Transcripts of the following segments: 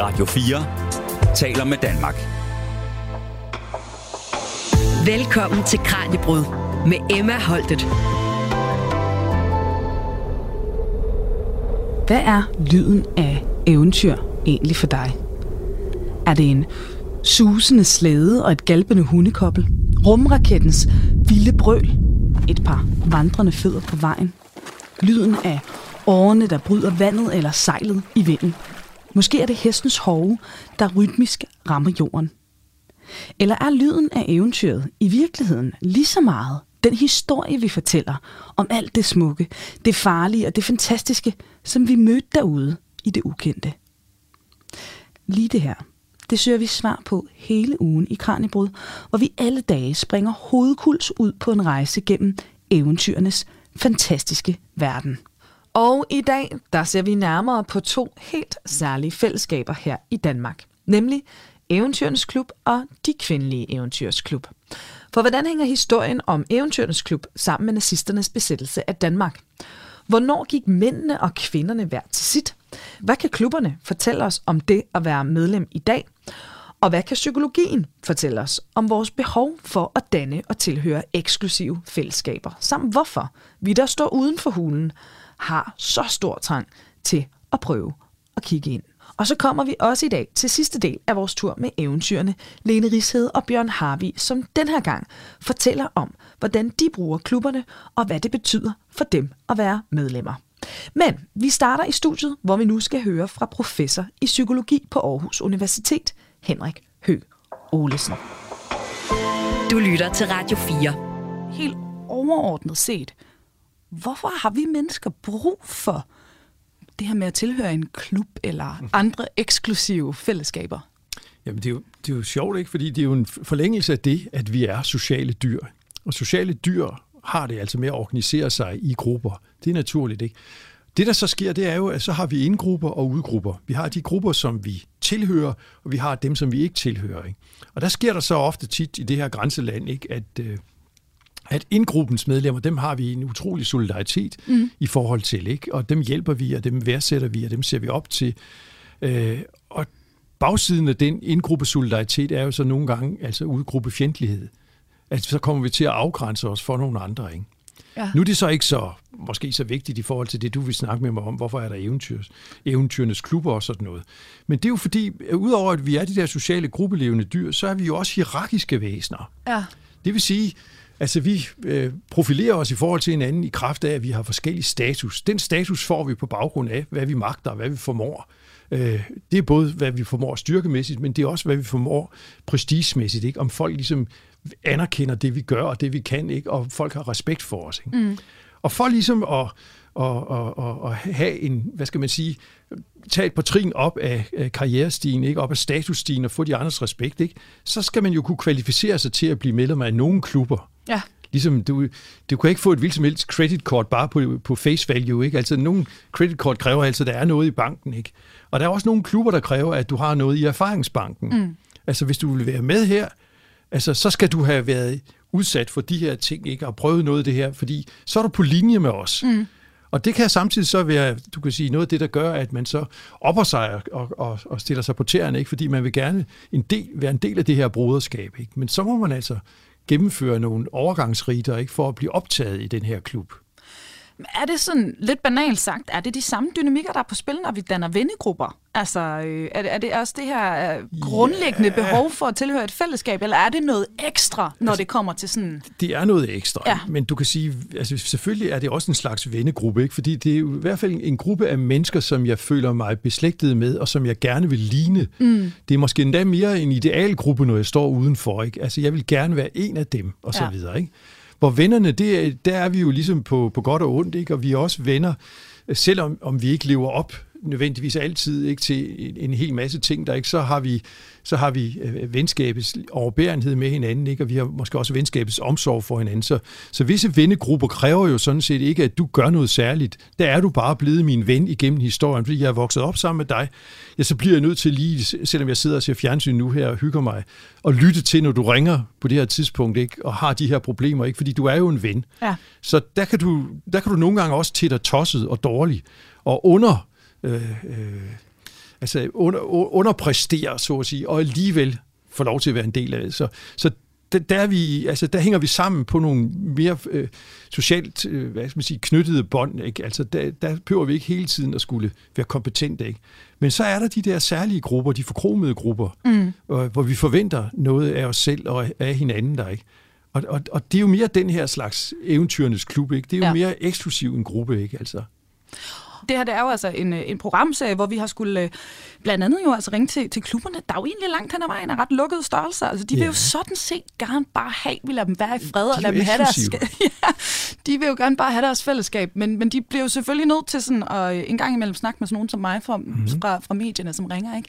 Radio 4 taler med Danmark. Velkommen til Kranjebrud med Emma Holtet. Hvad er lyden af eventyr egentlig for dig? Er det en susende slæde og et galpende hundekobbel? Rumrakettens vilde brøl? Et par vandrende fødder på vejen? Lyden af årene, der bryder vandet eller sejlet i vinden? Måske er det hestens hove, der rytmisk rammer jorden. Eller er lyden af eventyret i virkeligheden lige så meget den historie, vi fortæller om alt det smukke, det farlige og det fantastiske, som vi mødte derude i det ukendte? Lige det her, det søger vi svar på hele ugen i Kranjebrud, hvor vi alle dage springer hovedkuls ud på en rejse gennem eventyrenes fantastiske verden. Og i dag, der ser vi nærmere på to helt særlige fællesskaber her i Danmark. Nemlig Eventyrens Klub og De Kvindelige Eventyrs Klub. For hvordan hænger historien om Eventyrens Klub sammen med nazisternes besættelse af Danmark? Hvornår gik mændene og kvinderne hver til sit? Hvad kan klubberne fortælle os om det at være medlem i dag? Og hvad kan psykologien fortælle os om vores behov for at danne og tilhøre eksklusive fællesskaber? Samt hvorfor vi, der står uden for hulen, har så stor trang til at prøve at kigge ind. Og så kommer vi også i dag til sidste del af vores tur med eventyrene, Lene Rigshed og Bjørn Harvi, som den her gang fortæller om, hvordan de bruger klubberne og hvad det betyder for dem at være medlemmer. Men vi starter i studiet, hvor vi nu skal høre fra professor i psykologi på Aarhus Universitet, Henrik Hø Olesen. Du lytter til Radio 4. Helt overordnet set, hvorfor har vi mennesker brug for det her med at tilhøre en klub eller andre eksklusive fællesskaber? Jamen, det er, jo, det er jo sjovt, ikke? Fordi det er jo en forlængelse af det, at vi er sociale dyr. Og sociale dyr har det altså med at organisere sig i grupper. Det er naturligt, ikke? Det, der så sker, det er jo, at så har vi indgrupper og udgrupper. Vi har de grupper, som vi tilhører, og vi har dem, som vi ikke tilhører. Ikke? Og der sker der så ofte tit i det her grænseland, ikke, at, øh, at indgruppens medlemmer, dem har vi en utrolig solidaritet mm. i forhold til, ikke? og dem hjælper vi, og dem værdsætter vi, og dem ser vi op til. Øh, og bagsiden af den indgruppe solidaritet er jo så nogle gange altså udgruppe fjendtlighed. Altså så kommer vi til at afgrænse os for nogle andre. Ikke? Ja. Nu er det så ikke så måske så vigtigt i forhold til det, du vil snakke med mig om, hvorfor er der eventyrs, eventyrenes klubber og sådan noget. Men det er jo fordi, udover at vi er de der sociale gruppelevende dyr, så er vi jo også hierarkiske væsener. Ja. Det vil sige, Altså, vi øh, profilerer os i forhold til hinanden i kraft af, at vi har forskellige status. Den status får vi på baggrund af, hvad vi magter og hvad vi formår. Øh, det er både, hvad vi formår styrkemæssigt, men det er også, hvad vi formår prestigemæssigt. Ikke? Om folk ligesom anerkender det, vi gør og det, vi kan, ikke? og folk har respekt for os. Ikke? Mm. Og for ligesom at, at, at, at, at have en, hvad skal man sige, tage et par trin op af, karrierestigen, ikke? op af statusstigen og få de andres respekt, ikke? så skal man jo kunne kvalificere sig til at blive medlem af nogle klubber. Ja. Ligesom du, du kan ikke få et hvilket som helst credit card bare på, på face value, ikke? Altså nogle credit card kræver altså, at der er noget i banken, ikke? Og der er også nogle klubber, der kræver, at du har noget i erfaringsbanken. Mm. Altså hvis du vil være med her, altså så skal du have været udsat for de her ting, ikke? Og prøvet noget af det her, fordi så er du på linje med os. Mm. Og det kan samtidig så være, du kan sige, noget af det, der gør, at man så opper sig og, og, og stiller sig på tæerne, ikke? fordi man vil gerne en del, være en del af det her broderskab. Ikke? Men så må man altså gennemføre nogle overgangsriter ikke? for at blive optaget i den her klub. Er det sådan lidt banalt sagt, er det de samme dynamikker, der er på spil, når vi danner vennegrupper? Altså, øh, er, det, er det også det her øh, grundlæggende yeah. behov for at tilhøre et fællesskab, eller er det noget ekstra, når altså, det kommer til sådan... Det er noget ekstra, ja. men du kan sige, altså selvfølgelig er det også en slags vennegruppe, ikke? fordi det er jo i hvert fald en gruppe af mennesker, som jeg føler mig beslægtet med, og som jeg gerne vil ligne. Mm. Det er måske endda mere en idealgruppe, når jeg står udenfor. Ikke? Altså, jeg vil gerne være en af dem, og så ja. videre. Ikke? Hvor vennerne, det, der er vi jo ligesom på, på godt og ondt, ikke? og vi er også venner, selvom om vi ikke lever op nødvendigvis altid ikke til en, en hel masse ting, der ikke så har vi så har vi øh, venskabets overbærenhed med hinanden, ikke? og vi har måske også venskabets omsorg for hinanden. Så, så visse vennegrupper kræver jo sådan set ikke, at du gør noget særligt. Der er du bare blevet min ven igennem historien, fordi jeg er vokset op sammen med dig. Ja, så bliver jeg nødt til lige, selvom jeg sidder og ser fjernsyn nu her og hygger mig, og lytte til, når du ringer på det her tidspunkt, ikke? og har de her problemer, ikke? fordi du er jo en ven. Ja. Så der kan, du, der kan du nogle gange også til dig tosset og dårlig, og under øh, øh, altså under, underpræsterer, så at sige, og alligevel får lov til at være en del af det. Så, så der, der, er vi, altså, der hænger vi sammen på nogle mere øh, socialt øh, hvad skal man sige, knyttede bånd. Ikke? Altså, der, der behøver vi ikke hele tiden at skulle være kompetente. Ikke? Men så er der de der særlige grupper, de forkromede grupper, mm. hvor, hvor vi forventer noget af os selv og af hinanden der. Ikke? Og, og, og det er jo mere den her slags eventyrenes klub. Ikke? Det er jo ja. mere eksklusiv en gruppe. Ikke? Altså. Det her det er jo altså en, øh, en programserie, hvor vi har skulle øh, blandt andet jo altså ringe til, til klubberne, der er jo egentlig langt hen ad vejen af ret lukkede størrelser. Altså, de vil jo sådan set gerne bare have, vi lader dem være i fred og lade dem have deres... ja, de vil jo gerne bare have deres fællesskab, men, men de bliver jo selvfølgelig nødt til sådan at øh, en gang imellem snakke med sådan nogen som mig fra, mm-hmm. fra, fra medierne, som ringer, ikke?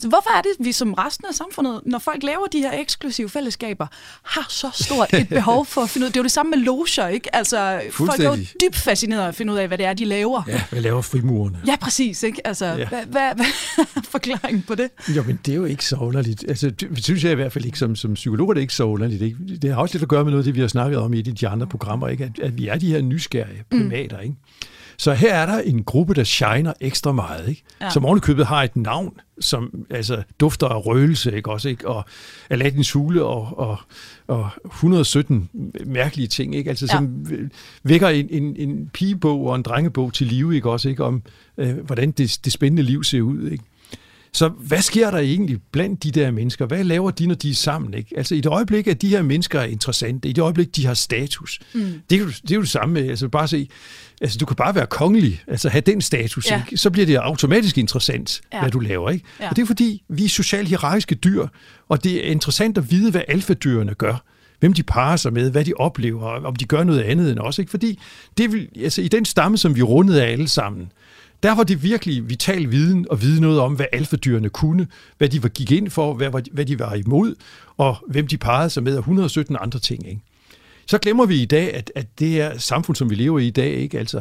Så hvorfor er det, vi som resten af samfundet, når folk laver de her eksklusive fællesskaber, har så stort et behov for at finde ud af? Det er jo det samme med loger, ikke? Altså, folk er jo dybt fascineret af at finde ud af, hvad det er, de laver. Ja, hvad laver frimurerne? Ja, præcis, ikke? Altså, ja. hvad, hvad, hvad er forklaringen på det? Jo, men det er jo ikke så underligt. Altså, det synes jeg i hvert fald ikke, som, som psykolog er det ikke så underligt. Ikke? Det har også lidt at gøre med noget af det, vi har snakket om i de andre programmer, ikke? At, at vi er de her nysgerrige primater, mm. ikke? Så her er der en gruppe, der shiner ekstra meget, ikke? Ja. som ovenikøbet har et navn, som altså, dufter af røgelse, ikke? Også, ikke? og Aladdins hule og, og, og 117 mærkelige ting, ikke? Altså, som ja. vækker en, en, en pigebog og en drengebog til live, ikke? Også, ikke? om øh, hvordan det, det spændende liv ser ud. Ikke? Så hvad sker der egentlig blandt de der mennesker? Hvad laver de, når de er sammen? Ikke? Altså i det øjeblik, at de her mennesker er interessante, i det øjeblik, de har status, mm. det, er jo, det er jo det samme med, altså bare se, altså du kan bare være kongelig, altså have den status, ja. ikke? så bliver det automatisk interessant, ja. hvad du laver. Ikke? Ja. Og det er fordi, vi er socialt hierarkiske dyr, og det er interessant at vide, hvad alfadyrene gør hvem de parer sig med, hvad de oplever, om de gør noget andet end os. Ikke? Fordi det vil, altså, i den stamme, som vi rundede af alle sammen, der var det virkelig vital viden at vide noget om, hvad alfadyrene kunne, hvad de gik ind for, hvad, hvad de var imod, og hvem de parrede sig med, og 117 andre ting. Ikke? Så glemmer vi i dag, at, at det her samfund, som vi lever i i dag, ikke? Altså,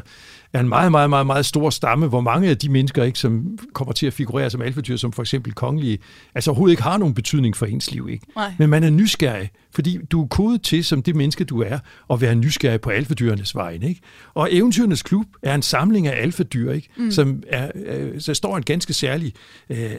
er en meget, meget, meget, meget stor stamme, hvor mange af de mennesker, ikke, som kommer til at figurere som alfadyr, som for eksempel kongelige, altså overhovedet ikke har nogen betydning for ens liv. Ikke? Nej. Men man er nysgerrig, fordi du er kodet til, som det menneske, du er, at være nysgerrig på alfadyrenes vegne. Ikke? Og Eventyrenes Klub er en samling af alfadyr, ikke? Mm. som er, øh, så står en ganske særlig øh,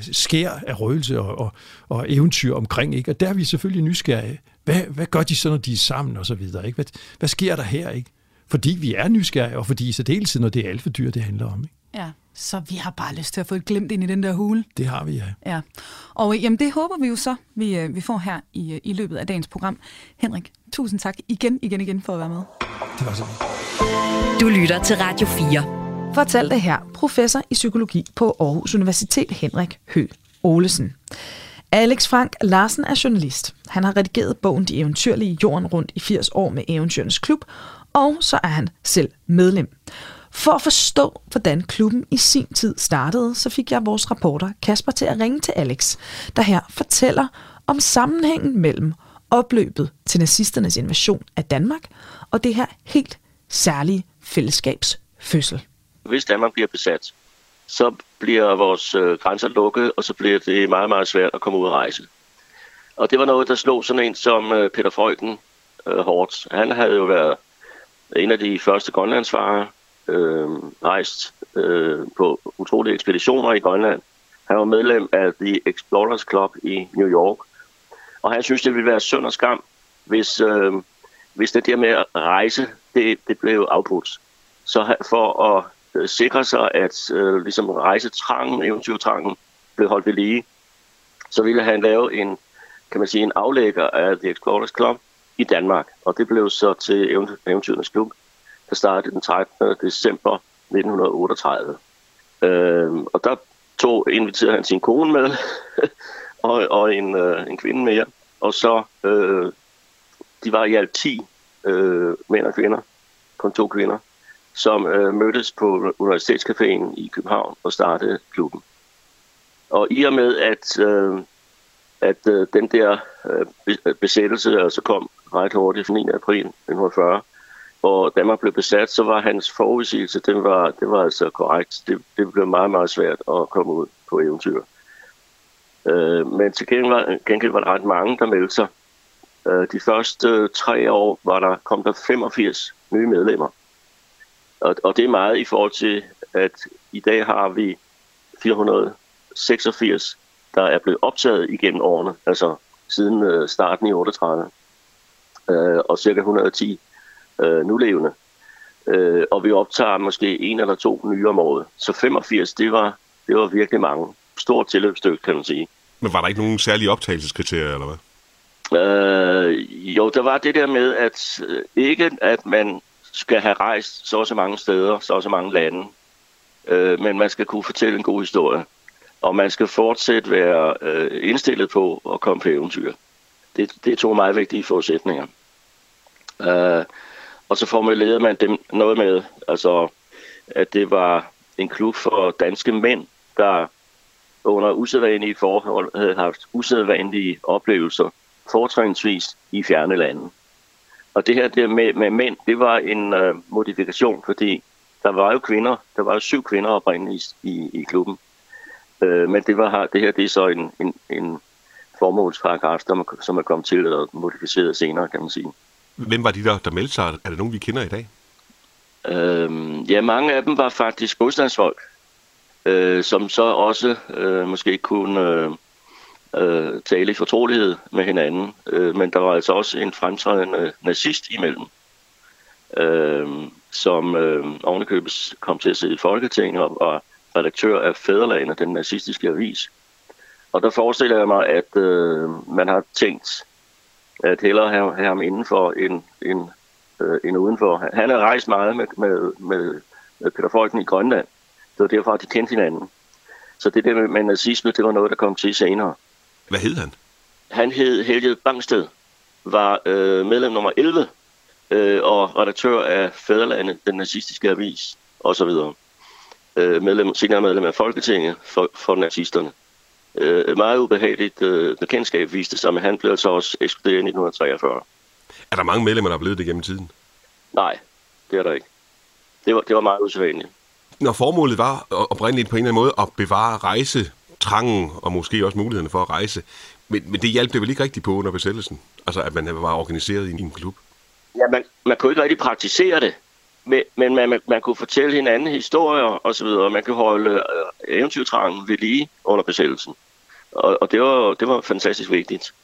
skær af røgelse og, og, og eventyr omkring. Ikke? Og der er vi selvfølgelig nysgerrige. Hvad, hvad gør de så, når de er sammen og så videre? Ikke? Hvad, hvad sker der her? Ikke? Fordi vi er nysgerrige, og fordi i særdeleshed, når det er alfadyr, det handler om. Ikke? Ja, så vi har bare lyst til at få et glemt ind i den der hule. Det har vi, ja. ja. Og jamen, det håber vi jo så, vi, øh, vi får her i, øh, i løbet af dagens program. Henrik, tusind tak igen, igen, igen for at være med. Det var så. Du lytter til Radio 4. Fortalte her professor i psykologi på Aarhus Universitet, Henrik Hø Olesen. Alex Frank Larsen er journalist. Han har redigeret bogen De Eventyrlige Jorden rundt i 80 år med Eventyrens Klub, og så er han selv medlem. For at forstå, hvordan klubben i sin tid startede, så fik jeg vores reporter Kasper til at ringe til Alex, der her fortæller om sammenhængen mellem opløbet til nazisternes invasion af Danmark og det her helt særlige fællesskabs fødsel. Hvis Danmark bliver besat, så bliver vores øh, grænser lukket, og så bliver det meget, meget svært at komme ud og rejse. Og det var noget, der slog sådan en som øh, Peter Frøken øh, hårdt. Han havde jo været en af de første grønlandsfarer, øh, rejst øh, på utrolige ekspeditioner i Grønland. Han var medlem af The Explorers Club i New York. Og han synes, det ville være synd og skam, hvis, øh, hvis det der med at rejse, det, det blev afbrudt. Så for at øh, sikre sig, at øh, ligesom rejsetrangen, eventyrtrangen, blev holdt ved lige, så ville han lave en, kan man sige, en aflægger af The Explorers Club, i Danmark. Og det blev så til Eventyrernes Klub, der startede den 13. december 1938. Øh, og der tog, inviterede han sin kone med, og, og en, øh, en kvinde mere. Og så, øh, de var i alt 10 øh, mænd og kvinder, kun to kvinder, som øh, mødtes på Universitetscaféen i København og startede klubben. Og i og med, at, øh, at øh, den der øh, besættelse altså kom ret hurtigt, 9. april 1940, hvor Danmark blev besat, så var hans forudsigelse, den var, det var altså korrekt. Det, det blev meget, meget svært at komme ud på eventyr. Øh, men til gengæld var, gengæld var der ret mange, der meldte sig. Øh, de første tre år var der, kom der 85 nye medlemmer. Og, og det er meget i forhold til, at i dag har vi 400 86, der er blevet optaget igennem årene, altså siden øh, starten i 38, øh, og cirka 110 øh, nulevende. Øh, og vi optager måske en eller to nye om året. Så 85, det var, det var virkelig mange. Stort tilløbsstykke, kan man sige. Men var der ikke nogen særlige optagelseskriterier, eller hvad? Øh, jo, der var det der med, at øh, ikke at man skal have rejst så og så mange steder, så og så mange lande, øh, men man skal kunne fortælle en god historie. Og man skal fortsat være øh, indstillet på at komme på eventyr. Det, det er to meget vigtige forudsætninger. Øh, og så formulerede man dem noget med, altså, at det var en klub for danske mænd, der under usædvanlige forhold havde haft usædvanlige oplevelser, fortrinsvis i fjerne lande. Og det her der med, med mænd, det var en øh, modifikation, fordi der var jo kvinder, der var jo syv kvinder oprindeligt i, i klubben. Øh, men det, var, det her det er så en, en, en formålsparagraf, som er kommet til at modificeret senere, kan man sige. Hvem var de der, der meldte sig? Er det nogen, vi kender i dag? Øhm, ja, mange af dem var faktisk modstandsfolk, øh, som så også øh, måske kunne øh, tale i fortrolighed med hinanden. Øh, men der var altså også en fremtrædende nazist imellem, øh, som øh, ovenikøbet kom til at sidde i Folketinget og var redaktør af Fæderlagene, den nazistiske avis. Og der forestiller jeg mig, at øh, man har tænkt, at hellere have, have ham indenfor end, end, øh, end udenfor. Han har rejst meget med, med, med, med Peter Folken i Grønland. Det var derfor, at de kendte hinanden. Så det der med, med nazisme, det var noget, der kom til senere. Hvad hed han? Han hed Helge Bangsted, var øh, medlem nummer 11 øh, og redaktør af Fæderlandet, den nazistiske avis osv. Øh, medlem, senere medlem af Folketinget for, for nazisterne. Øh, meget ubehageligt øh, bekendtskab viste sig, men han blev altså også ekskluderet i 1943. Er der mange medlemmer, der er blevet det gennem tiden? Nej, det er der ikke. Det var, det var meget usædvanligt. Når formålet var oprindeligt på en eller anden måde at bevare trangen og måske også muligheden for at rejse, men, men det hjalp det vel ikke rigtigt på under besættelsen? Altså at man var organiseret i en klub? Ja, man, man kunne ikke rigtig praktisere det, men, men man, man, man kunne fortælle hinanden historier og så videre. Man kunne holde øh, eventyrtrangen ved lige under besættelsen. Og, og det, var, det var fantastisk vigtigt.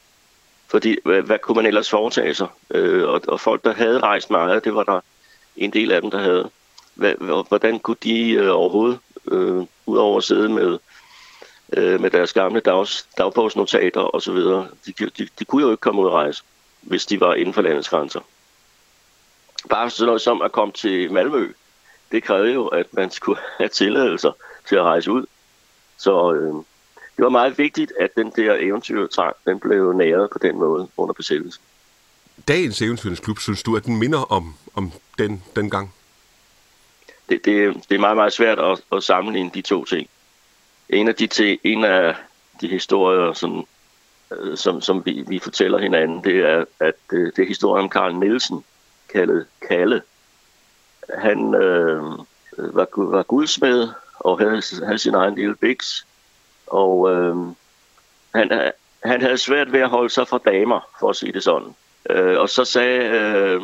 Fordi hvad, hvad kunne man ellers foretage sig? Øh, og, og folk, der havde rejst meget, det var der en del af dem, der havde. Hvad, hvordan kunne de øh, overhovedet, øh, udover at sidde med, øh, med deres gamle dags, dagbogsnotater osv., de, de, de kunne jo ikke komme ud og rejse, hvis de var inden for landets grænser. Bare sådan noget som at komme til Malmø, det krævede jo, at man skulle have tilladelser til at rejse ud. Så øh, det var meget vigtigt, at den der eventyrtrang, den blev næret på den måde under besættelsen. Dagens eventyrens synes du, at den minder om, om den, den gang? Det, det, det er meget, meget svært at, at sammenligne de to ting. En af de, te, en af de historier, som, øh, som, som vi, vi fortæller hinanden, det er, at det, det er historien om Karl Nielsen, kaldet Kalle. Han øh, var, var guldsmed og havde, havde sin egen lille biks. Og øh, han, han havde svært ved at holde sig fra damer, for at sige det sådan. Øh, og så sagde øh,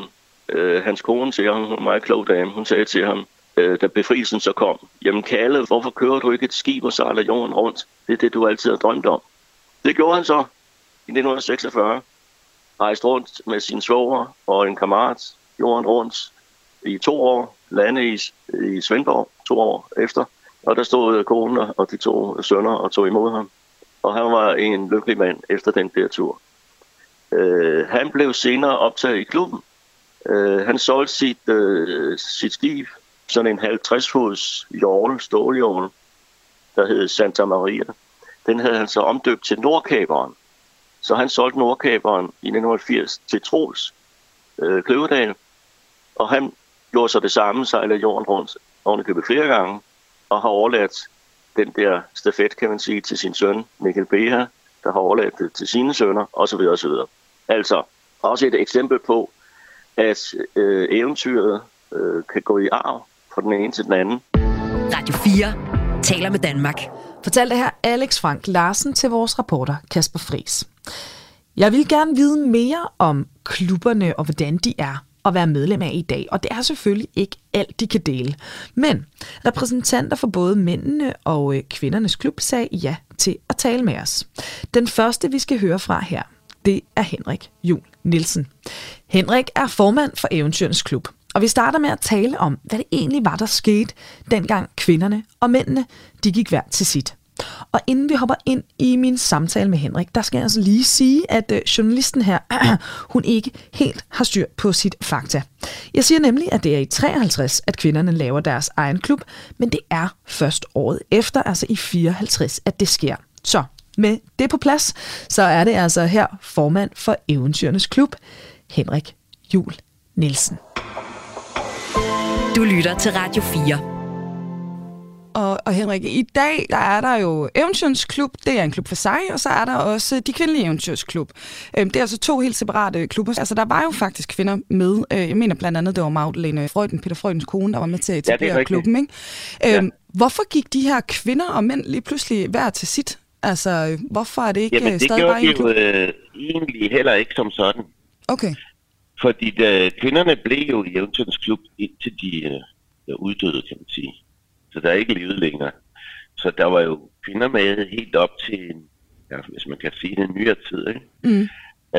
øh, hans kone til ham, en meget klog dame, hun sagde til ham, øh, da befrielsen så kom, jamen Kalle, hvorfor kører du ikke et skib og sejler jorden rundt? Det er det, du altid har drømt om. Det gjorde han så i 1946. Rejste rundt med sin svoger og en kammerat jorden rundt i to år, lande i, i Svendborg to år efter. Og der stod konen og de to sønner og tog imod ham. Og han var en lykkelig mand efter den der tur. Øh, han blev senere optaget i klubben. Øh, han solgte sit, øh, sit skib, sådan en 50 fods jordel, ståljorl, der hed Santa Maria. Den havde han så omdøbt til Nordkaberen. Så han solgte Nordkaberen i 1980 til Troels øh, Kløvedal. Og han gjorde så det samme, sejlede jorden rundt ovenikøbet flere gange og har overladt den der stafet, kan man sige, til sin søn, Mikkel Beha, der har overladt det til sine sønner, osv. osv. Altså, også et eksempel på, at øh, eventyret øh, kan gå i arv fra den ene til den anden. Radio 4 taler med Danmark. Fortalte her Alex Frank Larsen til vores reporter Kasper Fris. Jeg vil gerne vide mere om klubberne og hvordan de er. at være medlem af i dag, og det er selvfølgelig ikke alt, de kan dele. Men repræsentanter for både mændene og øh, kvindernes klub sagde ja til at tale med os. Den første, vi skal høre fra her, det er Henrik Jul Nielsen. Henrik er formand for Eventyrens Klub, og vi starter med at tale om, hvad det egentlig var, der skete, dengang kvinderne og mændene de gik hver til sit. Og inden vi hopper ind i min samtale med Henrik, der skal jeg altså lige sige, at øh, journalisten her, hun ikke helt har styr på sit fakta. Jeg siger nemlig, at det er i 53, at kvinderne laver deres egen klub, men det er først året efter, altså i 54, at det sker. Så med det på plads, så er det altså her formand for Eventyrenes Klub, Henrik Jul Nielsen. Du lytter til Radio 4. Og, og Henrik, i dag der er der jo Eventyrens Klub, det er en klub for sig, og så er der også de kvindelige Eventyrsklub. Øhm, det er altså to helt separate klubber. Altså der var jo faktisk kvinder med. Øh, jeg mener blandt andet, det var Magdalene Freuden, Peter Freudens kone, der var med til at etablere ja, klubben. Ikke? Øhm, ja. Hvorfor gik de her kvinder og mænd lige pludselig hver til sit? Altså, hvorfor er det ikke Jamen, det stadig bare en klub? det jo øh, egentlig heller ikke som sådan. Okay. Fordi da, kvinderne blev jo i Eventyrens Klub indtil de øh, uddøde, kan man sige. Så der er ikke levet længere. Så der var jo kvinder med helt op til, ja, hvis man kan sige det, en nyere tid. Ikke? Mm.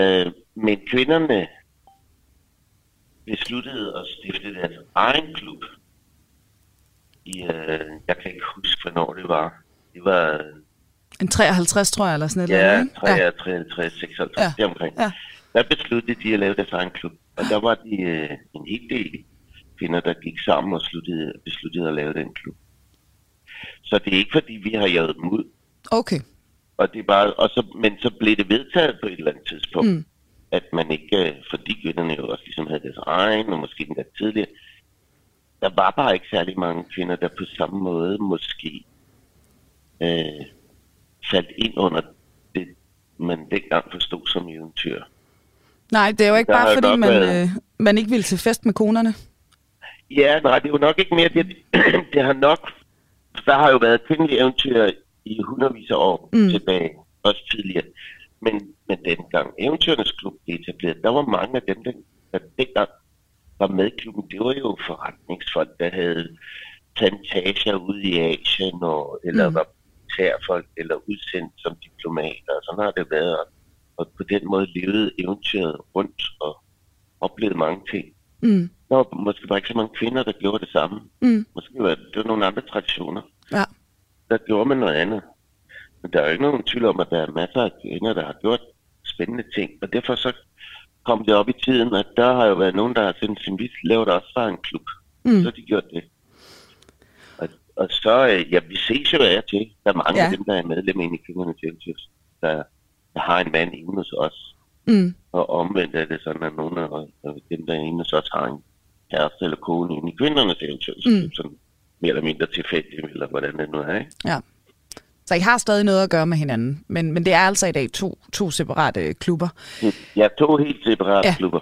Øh, men kvinderne besluttede at stifte deres egen klub. I, øh, jeg kan ikke huske, hvornår det var. Det var En 53, tror jeg, eller sådan et eller ja, andet, ikke? 53, 53, 56, Ja. ja. deromkring. Ja. Der besluttede de at lave deres egen klub. Og der var de øh, en hel del kvinder, der gik sammen og sluttede, besluttede at lave den klub. Så det er ikke fordi, vi har jaget dem ud. Okay. Og det er bare, og så, men så blev det vedtaget på et eller andet tidspunkt, Mm. at man ikke, øh, fordi kvinderne jo også ligesom havde deres egen, og måske endda tidligere, der var bare ikke særlig mange kvinder, der på samme måde måske øh, faldt ind under det, man dengang forstod som eventyr. Nej, det er jo ikke bare fordi, man, været- øh, man ikke vil til fest med konerne. Ja, nej, det er jo nok ikke mere det. det har nok... Der har jo været kvindelige eventyr i hundredvis af år Mm. tilbage, også tidligere. Men, men dengang Eventyrernes Klub blev etableret, der var mange af dem, der, der dengang var med i klubben, det var jo forretningsfolk, der havde plantager ude i Asien, og, eller Mm. mm. var militærfolk, eller udsendt som diplomater, og sådan har det været. Og på den måde levede eventyret rundt og oplevede mange ting. Mm. Der var måske bare ikke så mange kvinder, der gjorde det samme. Mm. Måske var det, det var nogle andre traditioner. Ja. Der gjorde man noget andet. Men der er jo ikke nogen tvivl om, at der er masser af kvinder, der har gjort spændende ting. Og derfor så kom det op i tiden, at der har jo været nogen, der har sendt sin vis, lavet der også bare en klub. Mm. Så de gjort det. Og, og så, øh, ja, vi ses jo af og til. Der er mange Ja. af dem, der er medlem i kvindernes eventyr, der, der har en mand inde hos os. Mm. Og omvendt er det sådan, at nogle af dem, der er inde hos os, har en kæreste eller kone inde i kvindernes eventyr. Mm. Sådan mere eller mindre tilfældigt, eller hvordan det nu er, ikke? Ja. Så I har stadig noget at gøre med hinanden, men, men det er altså i dag to, to separate klubber. Ja, to helt separate Ja. klubber.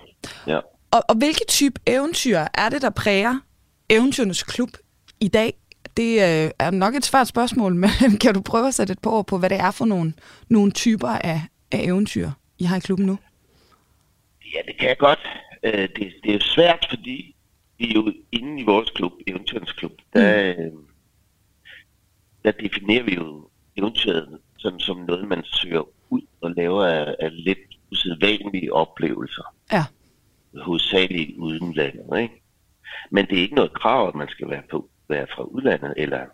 Ja. Og, og hvilke type eventyr er det, der præger eventyrens klub i dag? Det øh, er nok et svært spørgsmål, men kan du prøve at sætte et par ord på, hvad det er for nogle, nogle typer af, af eventyr, I har i klubben nu? ja, det kan jeg godt. Øh, det, det er svært, fordi vi er jo inde i vores klub, Eventyrens Klub, der, mm. der definerer vi jo eventyret sådan som noget, man søger ud og laver af, af lidt usædvanlige oplevelser. Ja. hovedsageligt uden landet, ikke? Men det er ikke noget krav, at man skal være, på, være fra udlandet, eller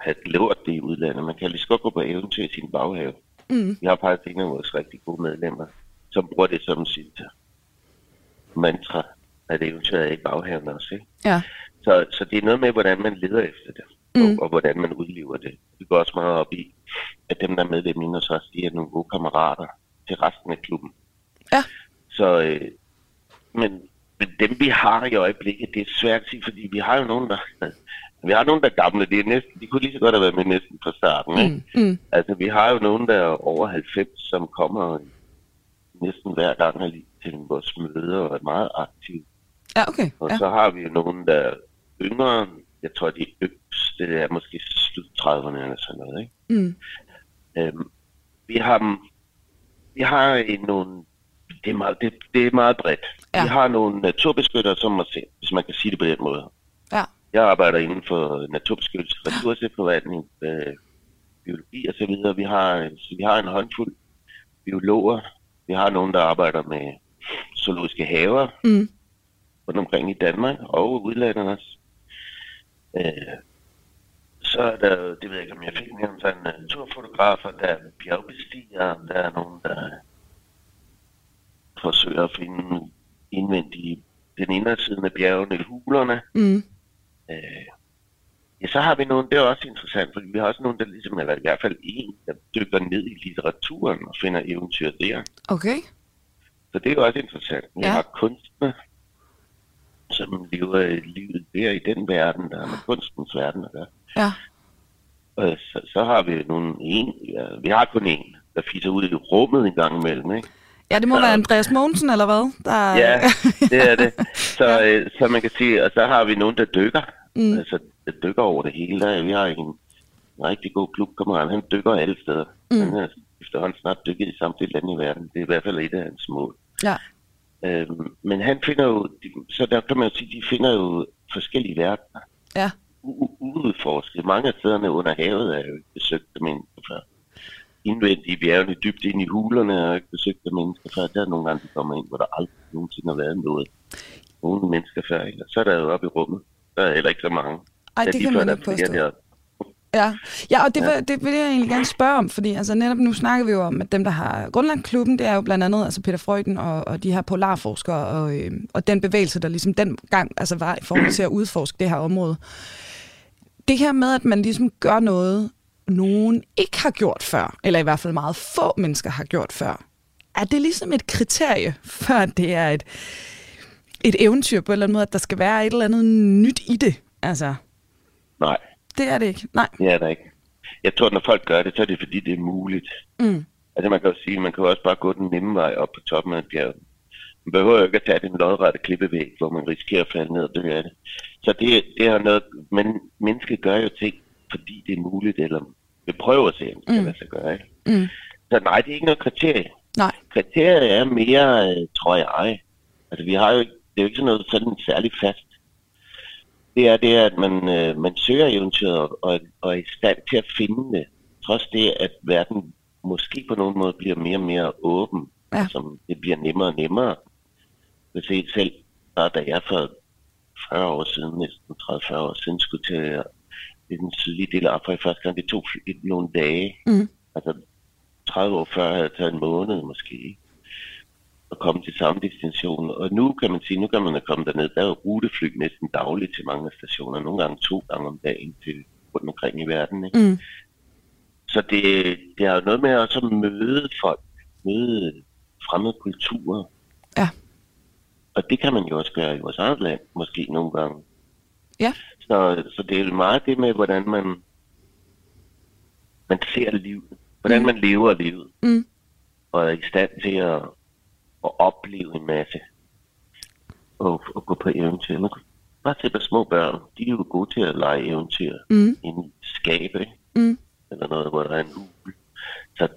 have gjort det i udlandet. Man kan lige så godt gå på eventyr i sin baghave. Mm. Vi har faktisk en af vores rigtig gode medlemmer, som bruger det som sit mantra, at eventyret er i baghaven også, ikke? Ja. Så, så det er noget med, hvordan man leder efter det, Mm. og, og hvordan man udlever det. Vi går også meget op i, at dem, der er medlem inde hos os, de er nogle gode kammerater til resten af klubben. Ja. Så, øh, men, men dem, vi har i øjeblikket, det er svært at sige, fordi vi har jo nogen, der... Vi har nogen, der er gamle. Det er næsten, de kunne lige så godt have været med næsten fra starten. Ikke? Mm. Mm. Altså, vi har jo nogen, der er over 90, som kommer næsten hver gang her lige til vores møder og er meget aktive. Ja, okay. Og Ja. så har vi jo nogen, der er yngre. Jeg tror, de yngste er måske slut 30'erne eller sådan noget. Ikke? Mm. Øhm, vi har, vi har nogle det, er meget, det, det er meget bredt. Ja. Vi har nogle naturbeskyttere som selv, hvis man kan sige det på den måde. Jeg arbejder inden for naturbeskyttelse, ressourceforvaltning, øh, biologi og så videre. Vi har, så vi har en håndfuld biologer. Vi har nogen, der arbejder med zoologiske haver Mm. rundt omkring i Danmark og udlandet også. Øh, så er der, det ved jeg ikke, om jeg fik nævnt, sådan uh, naturfotografer, der er bjergbestigere, der er nogen, der forsøger at finde indvendigt den indre siden af bjergene hulerne. Mm. Øh, ja, så har vi nogen, det er også interessant, fordi vi har også nogen, der ligesom, eller i hvert fald en, der dykker ned i litteraturen og finder eventyr der. Okay. Så det er jo også interessant. Vi Ja. ja. har kunstner, som lever et livet der i den verden, der har med kunstens verden at gøre. Ja. Og så, så har vi nogle en, ja, vi har kun en, der fiser ud i rummet en gang imellem, ikke? Ja, det må være Andreas Mogensen, eller hvad? Der... Ja, det er det. Så, øh, så man kan sige, og så har vi nogen, der dykker. Mm. Altså, der dykker over det hele. Der, vi har en, en rigtig god klubkammerat, han dykker alle steder. Mm. Han har efterhånden snart dykket i samtlige lande i verden. Det er i hvert fald et af hans mål. Ja. Øhm, men han finder jo, så der kan man jo sige, de finder jo forskellige verdener. Ja. Uudforsket. Mange af stederne under havet er jo ikke besøgt af mennesker før. Indvendigt i bjergene, dybt ind i hulerne er jo ikke besøgt af mennesker før. Der er nogle gange, de kommer ind, hvor der aldrig nogensinde har været noget. Nogle mennesker før, ikke? Og så er der jo oppe i rummet. Der er heller ikke så mange. Ej, det de kan man ikke påstå. Ja, ja og det, ja. det vil jeg egentlig gerne spørge om, fordi altså, netop nu snakker vi jo om, at dem, der har grundlagt klubben, det er jo blandt andet altså Peter Freuden og, og de her polarforskere, og, øh, og den bevægelse, der ligesom dengang altså, var i forhold til at udforske det her område. Det her med, at man ligesom gør noget, nogen ikke har gjort før, eller i hvert fald meget få mennesker har gjort før, er det ligesom et kriterie, før det er et, et eventyr på en eller anden måde, at der skal være et eller andet nyt i det? Altså, Nej, det er det ikke. Nej. det er der ikke. Jeg tror, når folk gør det, så er det fordi, det er muligt. Mm. Altså man kan jo sige, man kan jo også bare gå den nemme vej op på toppen af et bjerg. Man behøver jo ikke at tage den lodrette klippevæg, hvor man risikerer at falde ned og dø af det. Så det, det har noget, men mennesket gør jo ting, fordi det er muligt, eller vil prøve at se, om det kan Mm. lade sig gøre. Ikke? Mm. Så nej, det er ikke noget kriterie. Nej. Kriteriet er mere, øh, tror jeg, altså vi har jo ikke, det er jo ikke sådan noget sådan særligt fast. Det er det, at man, øh, man søger eventyret og, og, er i stand til at finde det. Trods det, at verden måske på nogen måde bliver mere og mere åben. Ja. Som det bliver nemmere og nemmere. Jeg se selv, da jeg for 40 år siden, næsten 30-40 år siden, skulle til i den sydlige del af Afrika første gang, det tog nogle dage. Mm. Altså 30 år før havde det taget en måned måske. At komme til samme destination. Og nu kan man sige, nu kan man da komme derned. Der er jo rutefly næsten dagligt til mange stationer. Nogle gange to gange om dagen til rundt omkring i verden. Ikke? Mm. Så det, det er jo noget med også at møde folk, møde fremmede kulturer. Ja. Og det kan man jo også gøre i vores eget land, måske nogle gange. Ja. Så, så det er jo meget det med, hvordan man, man ser livet. Hvordan Mm. man lever livet. Mm. Og er i stand til at, at opleve en masse. Og, og gå på eventyr. Man kan bare se på små børn. De er jo gode til at lege eventyr. Mm. I skabe? Mm. eller noget, hvor der er en hul. Så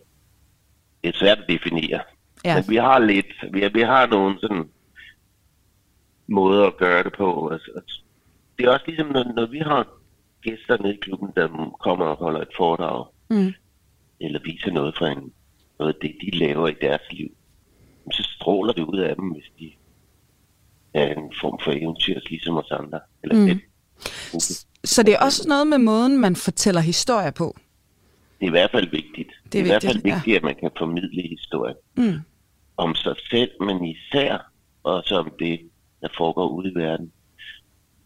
det er svært at definere. Ja. Men vi har lidt, vi, vi har nogle sådan måder at gøre det på. Altså, det er også ligesom, når, når vi har gæster nede i klubben, der kommer og holder et foredrag, Mm. eller viser noget fra en, noget af det, de laver i deres liv, så stråler det ud af dem, hvis de er en form for eventyr, ligesom os andre. Eller Mm. det. Så det er også noget med måden, man fortæller historier på. Det er i hvert fald vigtigt. Det er, i hvert fald vigtigt, ja. vigtigt, at man kan formidle historie. Mm. om sig selv, men især også om det, der foregår ude i verden.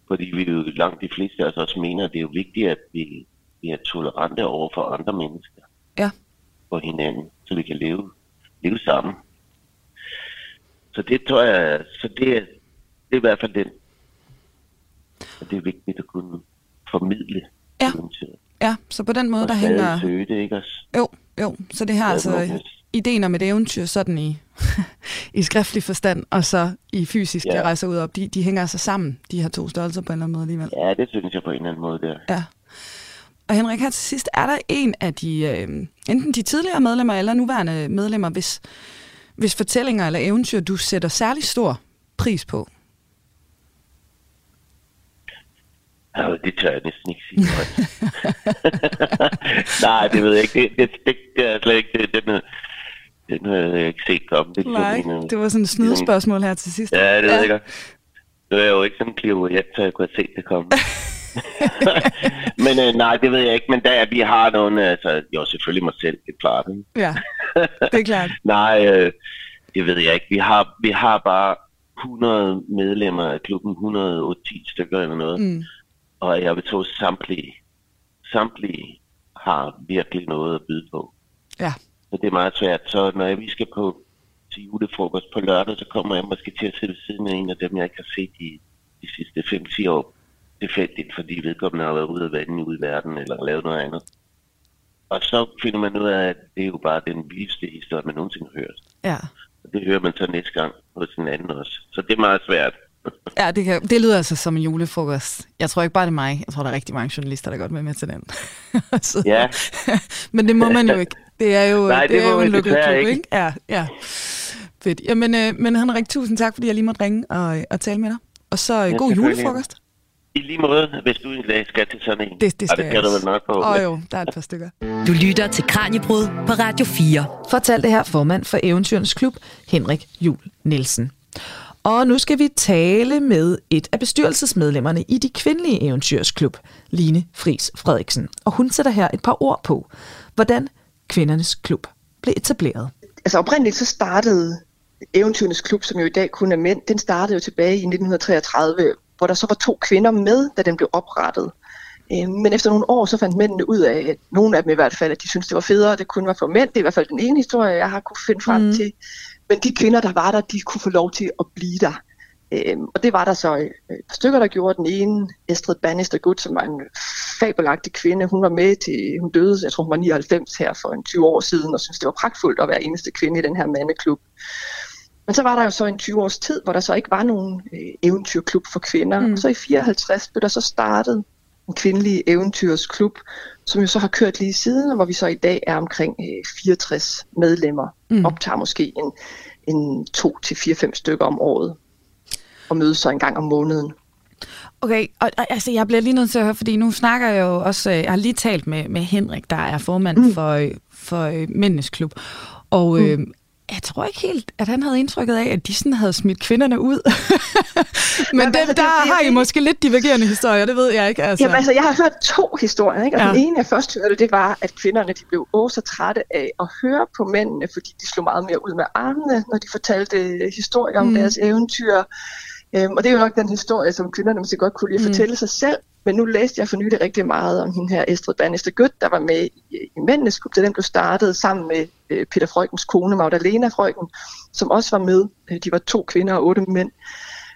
Fordi vi jo langt de fleste af os også mener, at det er jo vigtigt, at vi, vi er tolerante over for andre mennesker. Ja. For hinanden, så vi kan leve, leve sammen. Så det tror jeg, så det er, det er i hvert fald den. Og det er vigtigt at kunne formidle Ja. eventyret. Ja, så på den måde, Og der hænger... søge det, ikke også? Jo, jo. Så det her altså ideen om et eventyr sådan i, i skriftlig forstand, og så i fysisk. Ja. jeg rejser ud op, de, de hænger altså sammen, de her to størrelser på en eller anden måde alligevel. Ja, det synes jeg på en eller anden måde, der. Ja. Og Henrik, her til sidst, er der en af de, øh, enten de tidligere medlemmer eller nuværende medlemmer, hvis, hvis fortællinger eller eventyr, du sætter særlig stor pris på? Ja, det tør jeg næsten ikke sige. Nej, det ved jeg ikke. Det, det, det, det er slet ikke det. Den, den har jeg ikke set komme. Det, Nej, det var sådan et snydespørgsmål her til sidst. Ja, det ved jeg godt. Nu er jeg jo ikke sådan en klaverjant, så jeg kunne have set det komme. men øh, nej, det ved jeg ikke. Men der vi har nogle, altså, jo selvfølgelig mig selv, det er klart. Ikke? Ja, det er klart. nej, øh, det ved jeg ikke. Vi har, vi har bare 100 medlemmer af klubben, 110 stykker eller noget. Mm. Og jeg vil tro, samtlige, samtlige har virkelig noget at byde på. Ja. Så det er meget svært. Så når vi skal på til julefrokost på lørdag, så kommer jeg måske til at sidde ved siden af en af dem, jeg ikke har set i de sidste 5-10 år. Tilfældigt, fordi vedkommende har været ude af vandet ude i verden, eller lavet noget andet. Og så finder man ud af, at det er jo bare den vildeste historie, man nogensinde har hørt. Ja. Og det hører man så næste gang hos en anden også. Så det er meget svært. Ja, det, kan, det lyder altså som en julefrokost. Jeg tror ikke bare, det er mig. Jeg tror, der er rigtig mange journalister, der godt med med til den. så, ja. Men det må man jo ikke. Det er jo, Nej, det, det er jo en lukket klub, ikke? ikke? Ja, ja. Fedt. Jamen, øh, men Henrik, tusind tak, fordi jeg lige måtte ringe og, og tale med dig. Og så øh, ja, god julefrokost. I lige måde, hvis du en dag skal til sådan en. Det, det skal, det skal du vel nok på. Åh oh, jo, der er et par stykker. Du lytter til Kranjebrud på Radio 4. Fortalte her formand for Eventyrens Klub, Henrik Jul Nielsen. Og nu skal vi tale med et af bestyrelsesmedlemmerne i de kvindelige eventyrsklub, Line Fris Frederiksen. Og hun sætter her et par ord på, hvordan kvindernes klub blev etableret. Altså oprindeligt så startede Eventyrens Klub, som jo i dag kun er mænd, den startede jo tilbage i 1933, hvor der så var to kvinder med, da den blev oprettet. Øh, men efter nogle år, så fandt mændene ud af, at nogle af dem i hvert fald, at de syntes, det var federe, at det kun var for mænd. Det er i hvert fald den ene historie, jeg har kunne finde frem mm. til. Men de kvinder, der var der, de kunne få lov til at blive der. Øhm, og det var der så et par stykker, der gjorde. Den ene, Estrid Bannister Good, som var en fabelagtig kvinde, hun var med til, hun døde, jeg tror hun var 99 her for en 20 år siden, og synes det var pragtfuldt at være eneste kvinde i den her mandeklub. Men så var der jo så en 20 års tid, hvor der så ikke var nogen øh, eventyrklub for kvinder. Mm. Og så i 54 blev der så startet en kvindelig eventyrsklub, som jo så har kørt lige siden, og hvor vi så i dag er omkring øh, 64 medlemmer. Mm. Optager måske en, en 2-4-5 stykker om året, og mødes så en gang om måneden. Okay, og, altså jeg bliver lige nødt til at høre, fordi nu snakker jeg jo også, øh, jeg har lige talt med, med Henrik, der er formand mm. for, øh, for øh, Mændenes Klub, og mm. øh, jeg tror ikke helt, at han havde indtrykket af, at de sådan havde smidt kvinderne ud. Men Jamen, altså, der det, har I måske lidt divergerende historier, det ved jeg ikke. Altså. Jamen altså, jeg har hørt to historier, ikke? og ja. den ene, jeg først hørte, det var, at kvinderne de blev også så trætte af at høre på mændene, fordi de slog meget mere ud med armene, når de fortalte historier om mm. deres eventyr. Øhm, og det er jo nok den historie, som kvinderne måske godt kunne lide at mm. fortælle sig selv. Men nu læste jeg for nylig rigtig meget om hende her Estrid Bannister Gødt, der var med i, i Mændenes Klub, da den blev startet sammen med øh, Peter Frøkens kone, Magdalena Frøken, som også var med. Øh, de var to kvinder og otte mænd.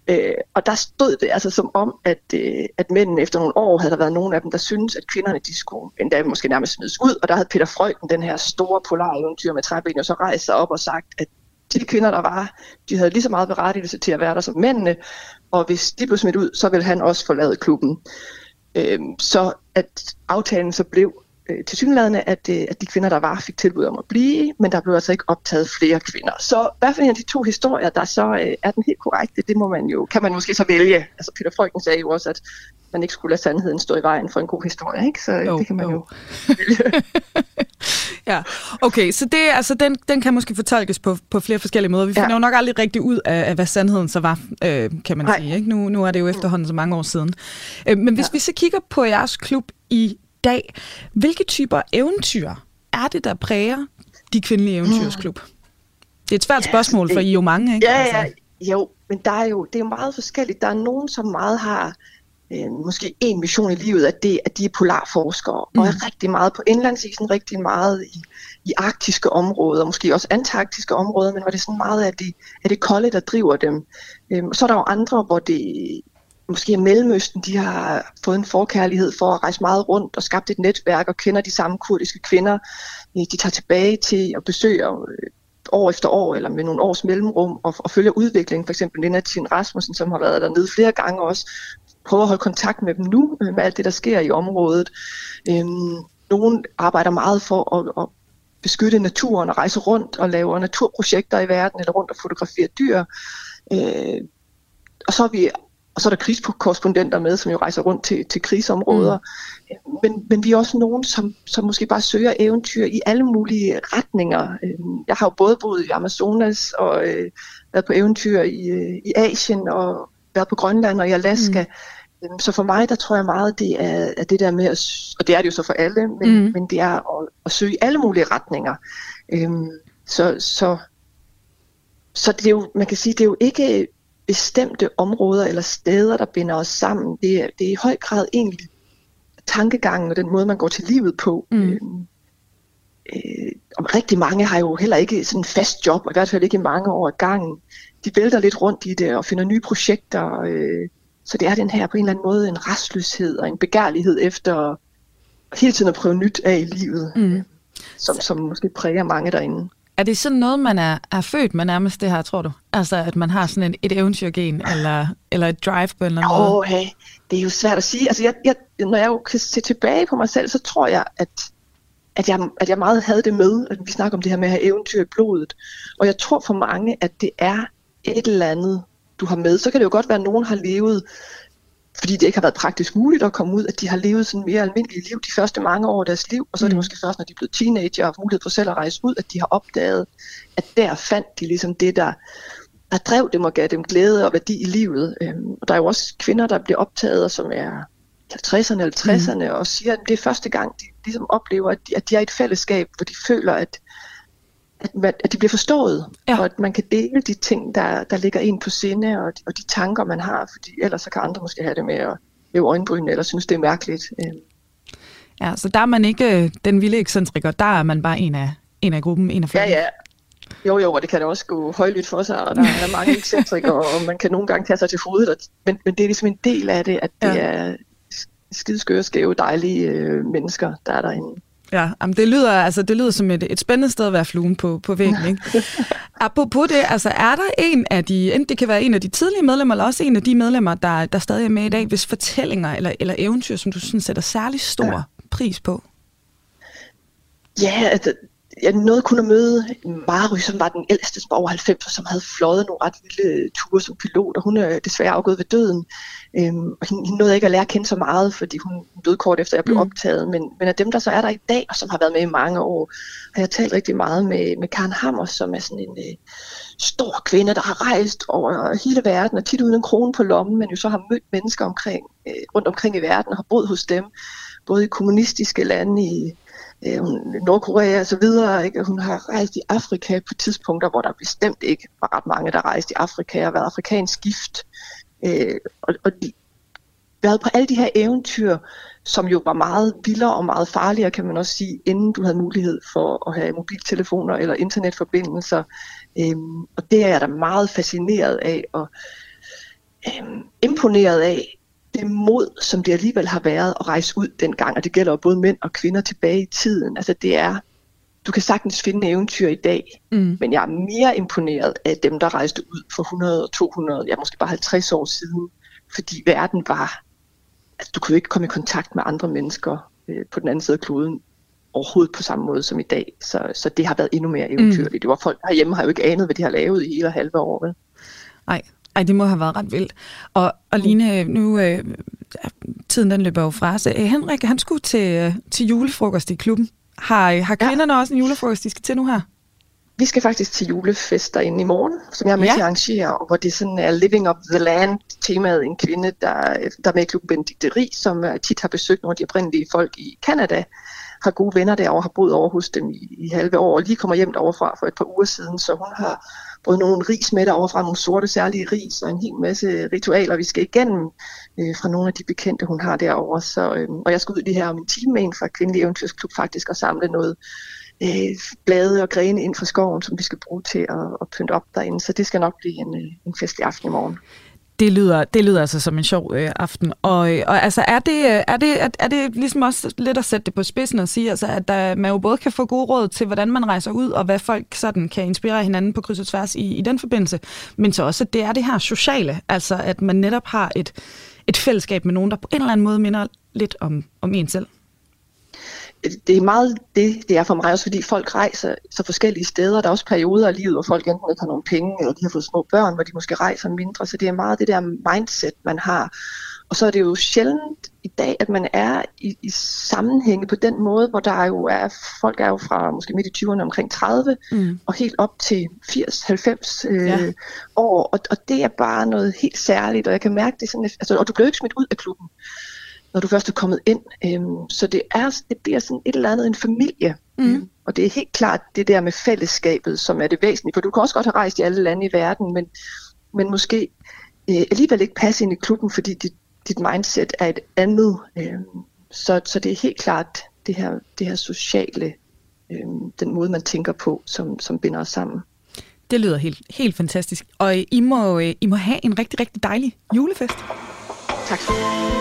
Øh, og der stod det altså som om, at, øh, at mændene efter nogle år havde der været nogle af dem, der syntes, at kvinderne de skulle endda måske nærmest smides ud. Og der havde Peter Frøken, den her store polar eventyr med træben, og så rejst sig op og sagt, at de kvinder, der var, de havde lige så meget berettigelse til at være der som mændene, og hvis de blev smidt ud, så ville han også forlade klubben. Øh, så at aftalen så blev øh, til synlædende, at, øh, at de kvinder, der var, fik tilbud om at blive, men der blev altså ikke optaget flere kvinder. Så hvad for en af de to historier, der så øh, er den helt korrekte, det må man jo, kan man måske så vælge. Altså Peter Frøken sagde jo også, at man ikke skulle lade sandheden stå i vejen for en god historie, ikke? så jo, det kan man jo, jo vælge. ja, okay, så det, altså, den, den kan måske fortolkes på, på flere forskellige måder. Vi finder ja. jo nok aldrig rigtig ud af, af hvad sandheden så var, øh, kan man Nej. sige. Ikke? Nu, nu er det jo efterhånden så mange år siden. Øh, men hvis ja. vi så kigger på jeres klub i dag, hvilke typer eventyr er det, der præger de kvindelige eventyrsklub? Det er et svært spørgsmål, for I er jo mange, ikke? Ja, ja, altså. jo, men der er jo, det er jo meget forskelligt. Der er nogen, som meget har øh, måske en mission i livet, at, det, at de er polarforskere, mm. og er rigtig meget på indlandsisen, rigtig meget i, i arktiske områder, måske også antarktiske områder, men hvor det er sådan meget af det, af det kolde, der driver dem. Øhm, så er der jo andre, hvor det måske er Mellemøsten, de har fået en forkærlighed for at rejse meget rundt og skabt et netværk og kender de samme kurdiske kvinder. Øh, de tager tilbage til at besøge øh, år efter år, eller med nogle års mellemrum, og, og følger udviklingen. For eksempel Lena Tien Rasmussen, som har været dernede flere gange også, prøver at holde kontakt med dem nu, øh, med alt det, der sker i området. Øhm, nogen arbejder meget for at, at beskytte naturen og rejse rundt og lave naturprojekter i verden, eller rundt og fotografere dyr. Øh, og så er vi og så er der krigskorrespondenter med, som jo rejser rundt til, til krigsområder. Mm. Men, men vi er også nogen, som, som måske bare søger eventyr i alle mulige retninger. Øhm, jeg har jo både boet i Amazonas og øh, været på eventyr i, øh, i Asien og været på Grønland og i Alaska. Mm. Så for mig, der tror jeg meget, det er, er det der med, at, og det er det jo så for alle, men, mm. men det er at, at søge i alle mulige retninger. Øhm, så, så, så det er jo, man kan sige, det er jo ikke bestemte områder eller steder, der binder os sammen. Det er, det er i høj grad egentlig tankegangen og den måde, man går til livet på. Mm. Øh, øh, og rigtig mange har jo heller ikke sådan en fast job, og i hvert fald ikke mange år ad gangen. De vælter lidt rundt i det og finder nye projekter. Øh, så det er den her på en eller anden måde en restløshed og en begærlighed efter hele tiden at prøve nyt af i livet, mm. som, som måske præger mange derinde. Er det sådan noget, man er, er født med nærmest det her, tror du? Altså, at man har sådan en, et eventyrgen, eller, eller et drive på en eller anden måde? Hey, det er jo svært at sige. Altså, jeg, jeg, når jeg jo kan se tilbage på mig selv, så tror jeg, at, at, jeg, at jeg meget havde det med, at vi snakker om det her med at have eventyr i blodet. Og jeg tror for mange, at det er et eller andet, du har med. Så kan det jo godt være, at nogen har levet fordi det ikke har været praktisk muligt at komme ud, at de har levet sådan mere almindelige liv de første mange år af deres liv, og så er det mm. måske først, når de er blevet teenager og har mulighed for selv at rejse ud, at de har opdaget, at der fandt de ligesom det, der, der drev dem og gav dem glæde og værdi i livet. Øhm, og der er jo også kvinder, der bliver optaget, som er 50'erne eller 60'erne, mm. og siger, at det er første gang, de ligesom oplever, at de, at de er i et fællesskab, hvor de føler, at at, at de bliver forstået, ja. og at man kan dele de ting, der, der ligger en på sinde, og de, og de tanker, man har, fordi ellers så kan andre måske have det med at leve øjenbryn, eller synes, det er mærkeligt. Øh. Ja, så der er man ikke øh, den vilde ekscentriker, der er man bare en af, en af gruppen, en af flere. Ja, ja. Jo, jo, og det kan da også gå højlydt for sig, og der er mange ekscentrikere, og man kan nogle gange tage sig til hovedet, men, men det er ligesom en del af det, at det ja. er skideskøre, skæve, dejlige øh, mennesker, der er derinde. Ja, jamen det, lyder, altså, det lyder som et, et spændende sted at være fluen på, på væggen. Ikke? Apropos det, altså er der en af de, enten det kan være en af de tidlige medlemmer, eller også en af de medlemmer, der, der stadig er med i dag, hvis fortællinger eller, eller eventyr, som du sådan sætter særlig stor ja. pris på? Ja, altså, jeg nåede kun at møde Mary, som var den ældste, som var over 90, som havde fløjet nogle ret vilde ture som pilot, og hun er desværre afgået ved døden. Øhm, og hende, hende nåede ikke at lære at kende så meget, fordi hun døde kort efter, jeg blev mm. optaget. Men, men af dem, der så er der i dag, og som har været med i mange år, har jeg talt rigtig meget med, med Karen Hammer, som er sådan en øh, stor kvinde, der har rejst over hele verden, og tit uden en krone på lommen, men jo så har mødt mennesker omkring, øh, rundt omkring i verden, og har boet hos dem, både i kommunistiske lande, i øh, Nordkorea og så videre. Ikke? Hun har rejst i Afrika på tidspunkter, hvor der bestemt ikke var ret mange, der rejste i Afrika og været afrikansk gift. Øh, og, og de, været på alle de her eventyr, som jo var meget vildere og meget farligere, kan man også sige, inden du havde mulighed for at have mobiltelefoner eller internetforbindelser. Øhm, og det er jeg da meget fascineret af og øhm, imponeret af, det mod, som det alligevel har været at rejse ud dengang, og det gælder jo både mænd og kvinder tilbage i tiden. Altså det er, du kan sagtens finde eventyr i dag, mm. men jeg er mere imponeret af dem, der rejste ud for 100, 200, ja måske bare 50 år siden, fordi verden var, altså du kunne ikke komme i kontakt med andre mennesker øh, på den anden side af kloden overhovedet på samme måde som i dag. Så, så det har været endnu mere eventyrligt. Mm. Det var folk herhjemme har jo ikke anet, hvad de har lavet i hele halve år. Vel? Nej, ej, det må have været ret vildt. Og, og Line, nu øh, tiden den løber jo fra så øh, Henrik, han skulle til, øh, til julefrokost i klubben. Har, har kvinderne ja. også en julefrokost, de skal til nu her? Vi skal faktisk til julefest derinde i morgen, som jeg er med ja. til at arrangere, hvor det sådan er Living of the Land temaet. En kvinde, der, der er med i klubben Benedikte Rig, som tit har besøgt nogle af de oprindelige folk i Kanada, har gode venner derovre, har boet over hos dem i, i halve år, og lige kommer hjem deroverfra for et par uger siden, så hun har brød nogle ris med derovre fra nogle sorte særlige ris, og en hel masse ritualer, vi skal igennem øh, fra nogle af de bekendte, hun har derovre. Så, øh, og jeg skal ud lige her om en time med en fra Kvindelig Eventyrsklub faktisk og samle noget øh, blade og grene ind fra skoven, som vi skal bruge til at, at pynte op derinde. Så det skal nok blive en, øh, en festlig aften i morgen. Det lyder, det lyder altså som en sjov øh, aften. Og, øh, og altså, er det, øh, er, det, er, er det ligesom også lidt at sætte det på spidsen og sige, altså, at der, man jo både kan få gode råd til, hvordan man rejser ud, og hvad folk sådan kan inspirere hinanden på kryds og tværs i, i den forbindelse, men så også, at det er det her sociale, altså at man netop har et, et fællesskab med nogen, der på en eller anden måde minder lidt om, om en selv det er meget det, det er for mig også, fordi folk rejser så forskellige steder. Der er også perioder af livet, hvor folk enten ikke har nogen penge, eller de har fået små børn, hvor de måske rejser mindre. Så det er meget det der mindset, man har. Og så er det jo sjældent i dag, at man er i, i sammenhænge på den måde, hvor der jo er, folk er jo fra måske midt i 20'erne omkring 30, mm. og helt op til 80-90 øh, ja. år, og, og det er bare noget helt særligt, og jeg kan mærke det sådan, altså, og du jo ikke smidt ud af klubben, når du først er kommet ind, øhm, så det er, det bliver sådan et eller andet en familie, mm. og det er helt klart det der med fællesskabet, som er det væsentlige, for du kan også godt have rejst i alle lande i verden, men, men måske øh, alligevel ikke passe ind i klubben, fordi dit dit mindset er et andet. Øh, så, så det er helt klart det her, det her sociale, øh, den måde man tænker på, som, som binder os sammen. Det lyder helt, helt fantastisk. Og I må, I må have en rigtig, rigtig dejlig julefest. Tak.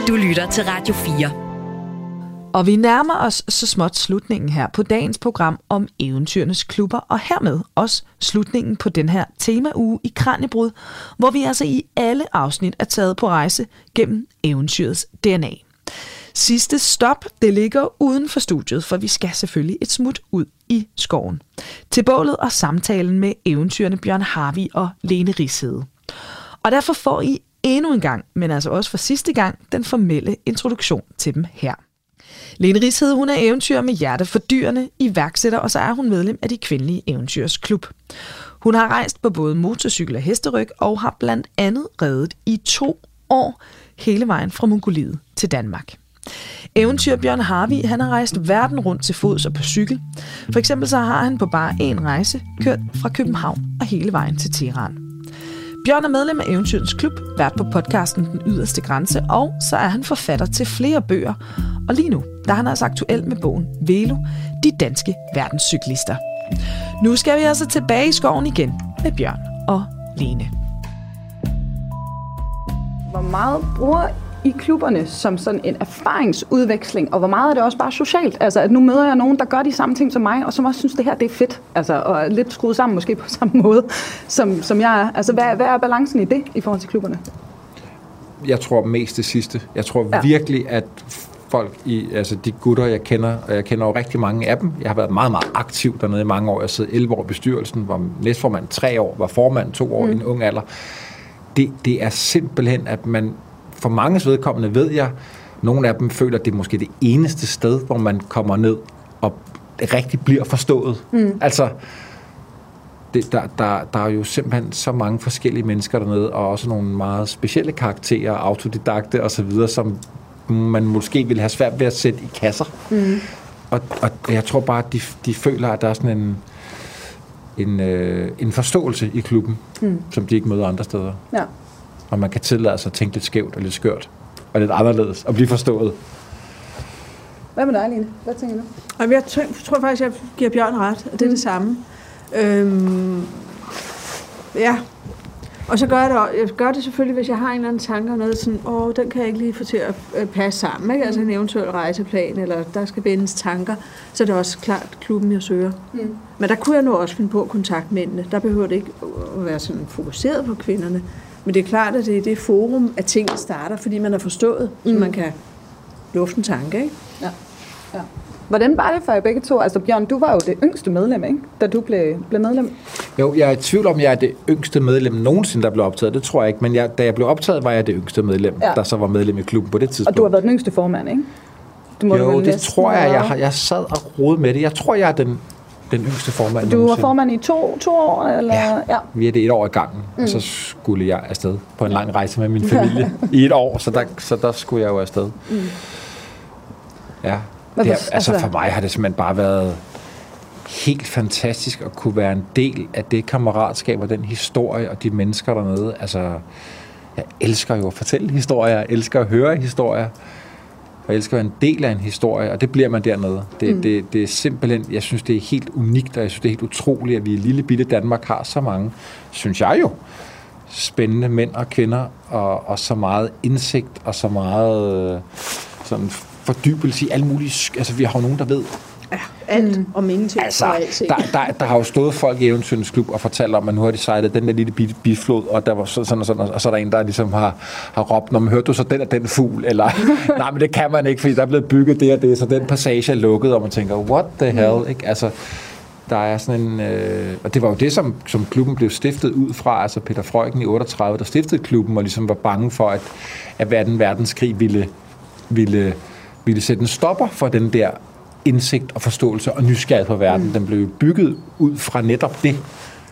Du lytter til Radio 4. Og vi nærmer os så småt slutningen her på dagens program om eventyrenes klubber, og hermed også slutningen på den her temauge i Kranjebrud, hvor vi altså i alle afsnit er taget på rejse gennem eventyrets DNA. Sidste stop, det ligger uden for studiet, for vi skal selvfølgelig et smut ud i skoven. Til bålet og samtalen med eventyrene Bjørn Harvi og Lene Rishede. Og derfor får I endnu en gang, men altså også for sidste gang, den formelle introduktion til dem her. Lene Rigshed, hun er eventyr med hjerte for dyrene, iværksætter, og så er hun medlem af de kvindelige eventyrsklub. Hun har rejst på både motorcykel og hesteryg, og har blandt andet reddet i to år hele vejen fra Mongoliet til Danmark. Eventyr Bjørn Harvi, han har rejst verden rundt til fods og på cykel. For eksempel så har han på bare en rejse kørt fra København og hele vejen til Teheran. Bjørn er medlem af Eventyrens Klub, vært på podcasten Den Yderste Grænse, og så er han forfatter til flere bøger. Og lige nu, der er han altså aktuel med bogen Velo, de danske verdenscyklister. Nu skal vi altså tilbage i skoven igen med Bjørn og Lene. Hvor meget bruger i klubberne som sådan en erfaringsudveksling, og hvor meget er det også bare socialt? Altså, at nu møder jeg nogen, der gør de samme ting som mig, og som også synes, det her det er fedt, altså, og er lidt skruet sammen måske på samme måde, som, som jeg er. Altså, hvad, hvad er balancen i det i forhold til klubberne? Jeg tror mest det sidste. Jeg tror ja. virkelig, at folk, i, altså de gutter, jeg kender, og jeg kender jo rigtig mange af dem. Jeg har været meget, meget aktiv dernede i mange år. Jeg sidder 11 år i bestyrelsen, var næstformand 3 år, var formand 2 år mm. i en ung alder. Det, det er simpelthen, at man for mange vedkommende ved jeg, nogle af dem føler, at det er måske det eneste sted, hvor man kommer ned og rigtig bliver forstået. Mm. Altså, det, der, der, der er jo simpelthen så mange forskellige mennesker dernede, og også nogle meget specielle karakterer, autodidakte osv., som man måske vil have svært ved at sætte i kasser. Mm. Og, og jeg tror bare, at de, de føler, at der er sådan en, en, øh, en forståelse i klubben, mm. som de ikke møder andre steder. Ja og man kan tillade sig at tænke lidt skævt og lidt skørt, og lidt anderledes, og blive forstået. Hvad med dig, Line? Hvad tænker du? Jamen, jeg tror faktisk, jeg giver Bjørn ret, at det er det samme. Øhm, ja, og så gør jeg det, jeg gør det selvfølgelig, hvis jeg har en eller anden tanke om noget, sådan, åh, den kan jeg ikke lige få til at øh, passe sammen. Ikke? Altså en eventuel rejseplan, eller der skal bindes tanker, så er det også klart klubben, jeg søger. Mm. Men der kunne jeg nu også finde på kontaktmændene. Der behøver det ikke at være sådan fokuseret på kvinderne. Men det er klart, at det er det forum, at tingene starter, fordi man har forstået, mm. så man kan lufte en tanke. Ikke? Ja. ja. Hvordan var det for jer begge to? Altså Bjørn, du var jo det yngste medlem, ikke? da du blev, blev medlem. Jo, jeg er i tvivl om, jeg er det yngste medlem nogensinde, der blev optaget. Det tror jeg ikke, men jeg, da jeg blev optaget, var jeg det yngste medlem, ja. der så var medlem i klubben på det tidspunkt. Og du har været den yngste formand, ikke? Du må jo, det tror jeg. Jeg, har, jeg sad og rode med det. Jeg tror, jeg er den den yngste formand. Du var formand i to, to år? Eller? Ja, ja, vi er det et år i gangen, mm. og så skulle jeg afsted på en lang rejse med min familie i et år, så der, så der skulle jeg jo afsted. Mm. Ja, det er, altså for mig har det simpelthen bare været helt fantastisk at kunne være en del af det kammeratskab og den historie og de mennesker dernede. Altså, jeg elsker jo at fortælle historier, jeg elsker at høre historier og jeg elsker at være en del af en historie, og det bliver man dernede. Det, mm. det, det er simpelthen, jeg synes, det er helt unikt, og jeg synes, det er helt utroligt, at vi i lille bitte Danmark har så mange, synes jeg jo, spændende mænd og kvinder, og, og så meget indsigt, og så meget øh, sådan fordybelse i alle mulige... Altså, vi har jo nogen, der ved Ja, alt mm. om ingenting Altså, der, der, der har jo stået folk i Eventyrens Klub og fortalt om, at nu har de sejlet den der lille biflod, og der var så- sådan og sådan, og så er der en, der ligesom har, har råbt, når man hørte du så den og den fugl, eller nej, men det kan man ikke, fordi der er blevet bygget det og det, så den passage er lukket, og man tænker, what the hell, ikke? Altså, der er sådan en, øh, og det var jo det, som, som klubben blev stiftet ud fra, altså Peter Freuchen i 38, der stiftede klubben, og ligesom var bange for, at, at verden, verdenskrig ville, ville, ville sætte en stopper for den der indsigt og forståelse og nysgerrighed på verden. Mm. Den blev bygget ud fra netop det,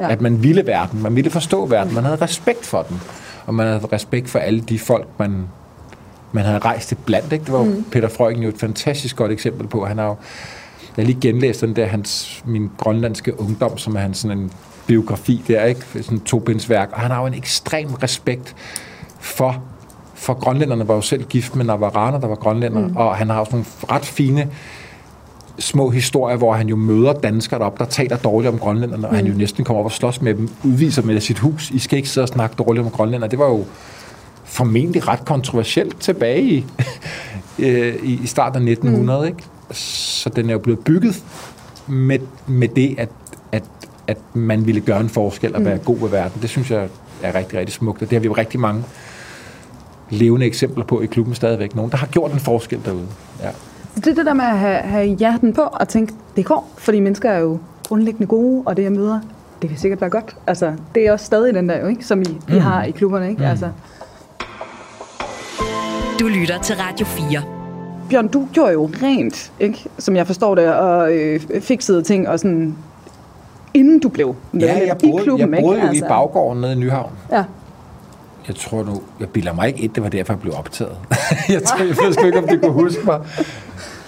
Ja. at man ville verden, man ville forstå verden, man havde respekt for den, og man havde respekt for alle de folk, man, man havde rejst det blandt. Ikke? Det var Mm. Peter Freuchen jo et fantastisk godt eksempel på. Han har jo, jeg har lige genlæst den der, hans, min grønlandske ungdom, som er hans sådan en biografi der, ikke? Sådan en tobindsværk, og han har jo en ekstrem respekt for for grønlænderne var jo selv gift med Navarraner, der var grønlænder, mm. og han har også nogle ret fine små historier, hvor han jo møder danskere deroppe, der taler dårligt om grønlænderne, og han jo næsten kommer op og slås med dem, udviser med sit hus. I skal ikke sidde og snakke dårligt om grønlændere. Det var jo formentlig ret kontroversielt tilbage i, øh, i i starten af 1900, mm. ikke? Så den er jo blevet bygget med, med det, at, at, at man ville gøre en forskel og være Mm. god ved verden. Det synes jeg er rigtig, rigtig smukt, og det har vi jo rigtig mange levende eksempler på i klubben stadigvæk. Nogen, der har gjort en forskel derude. Ja. Det er det der med at have, have hjerten på og tænke, det går, fordi mennesker er jo grundlæggende gode, og det jeg møder, det kan sikkert være godt. Altså, det er også stadig den der jo, ikke? som I, mm. I har i klubberne. Ikke? Mm. Altså, Du lytter til Radio 4. Bjørn, du gjorde jo rent, ikke? som jeg forstår det, og øh, fikset ting, og sådan, inden du blev medlem Ja, jeg i boede, klubben. jeg boede ikke? jo i baggården nede i Nyhavn. Ja. Jeg tror nu, jeg bilder mig ikke ind, det var derfor, jeg blev optaget. jeg, tror, jeg ved sgu ikke, om det kunne huske mig.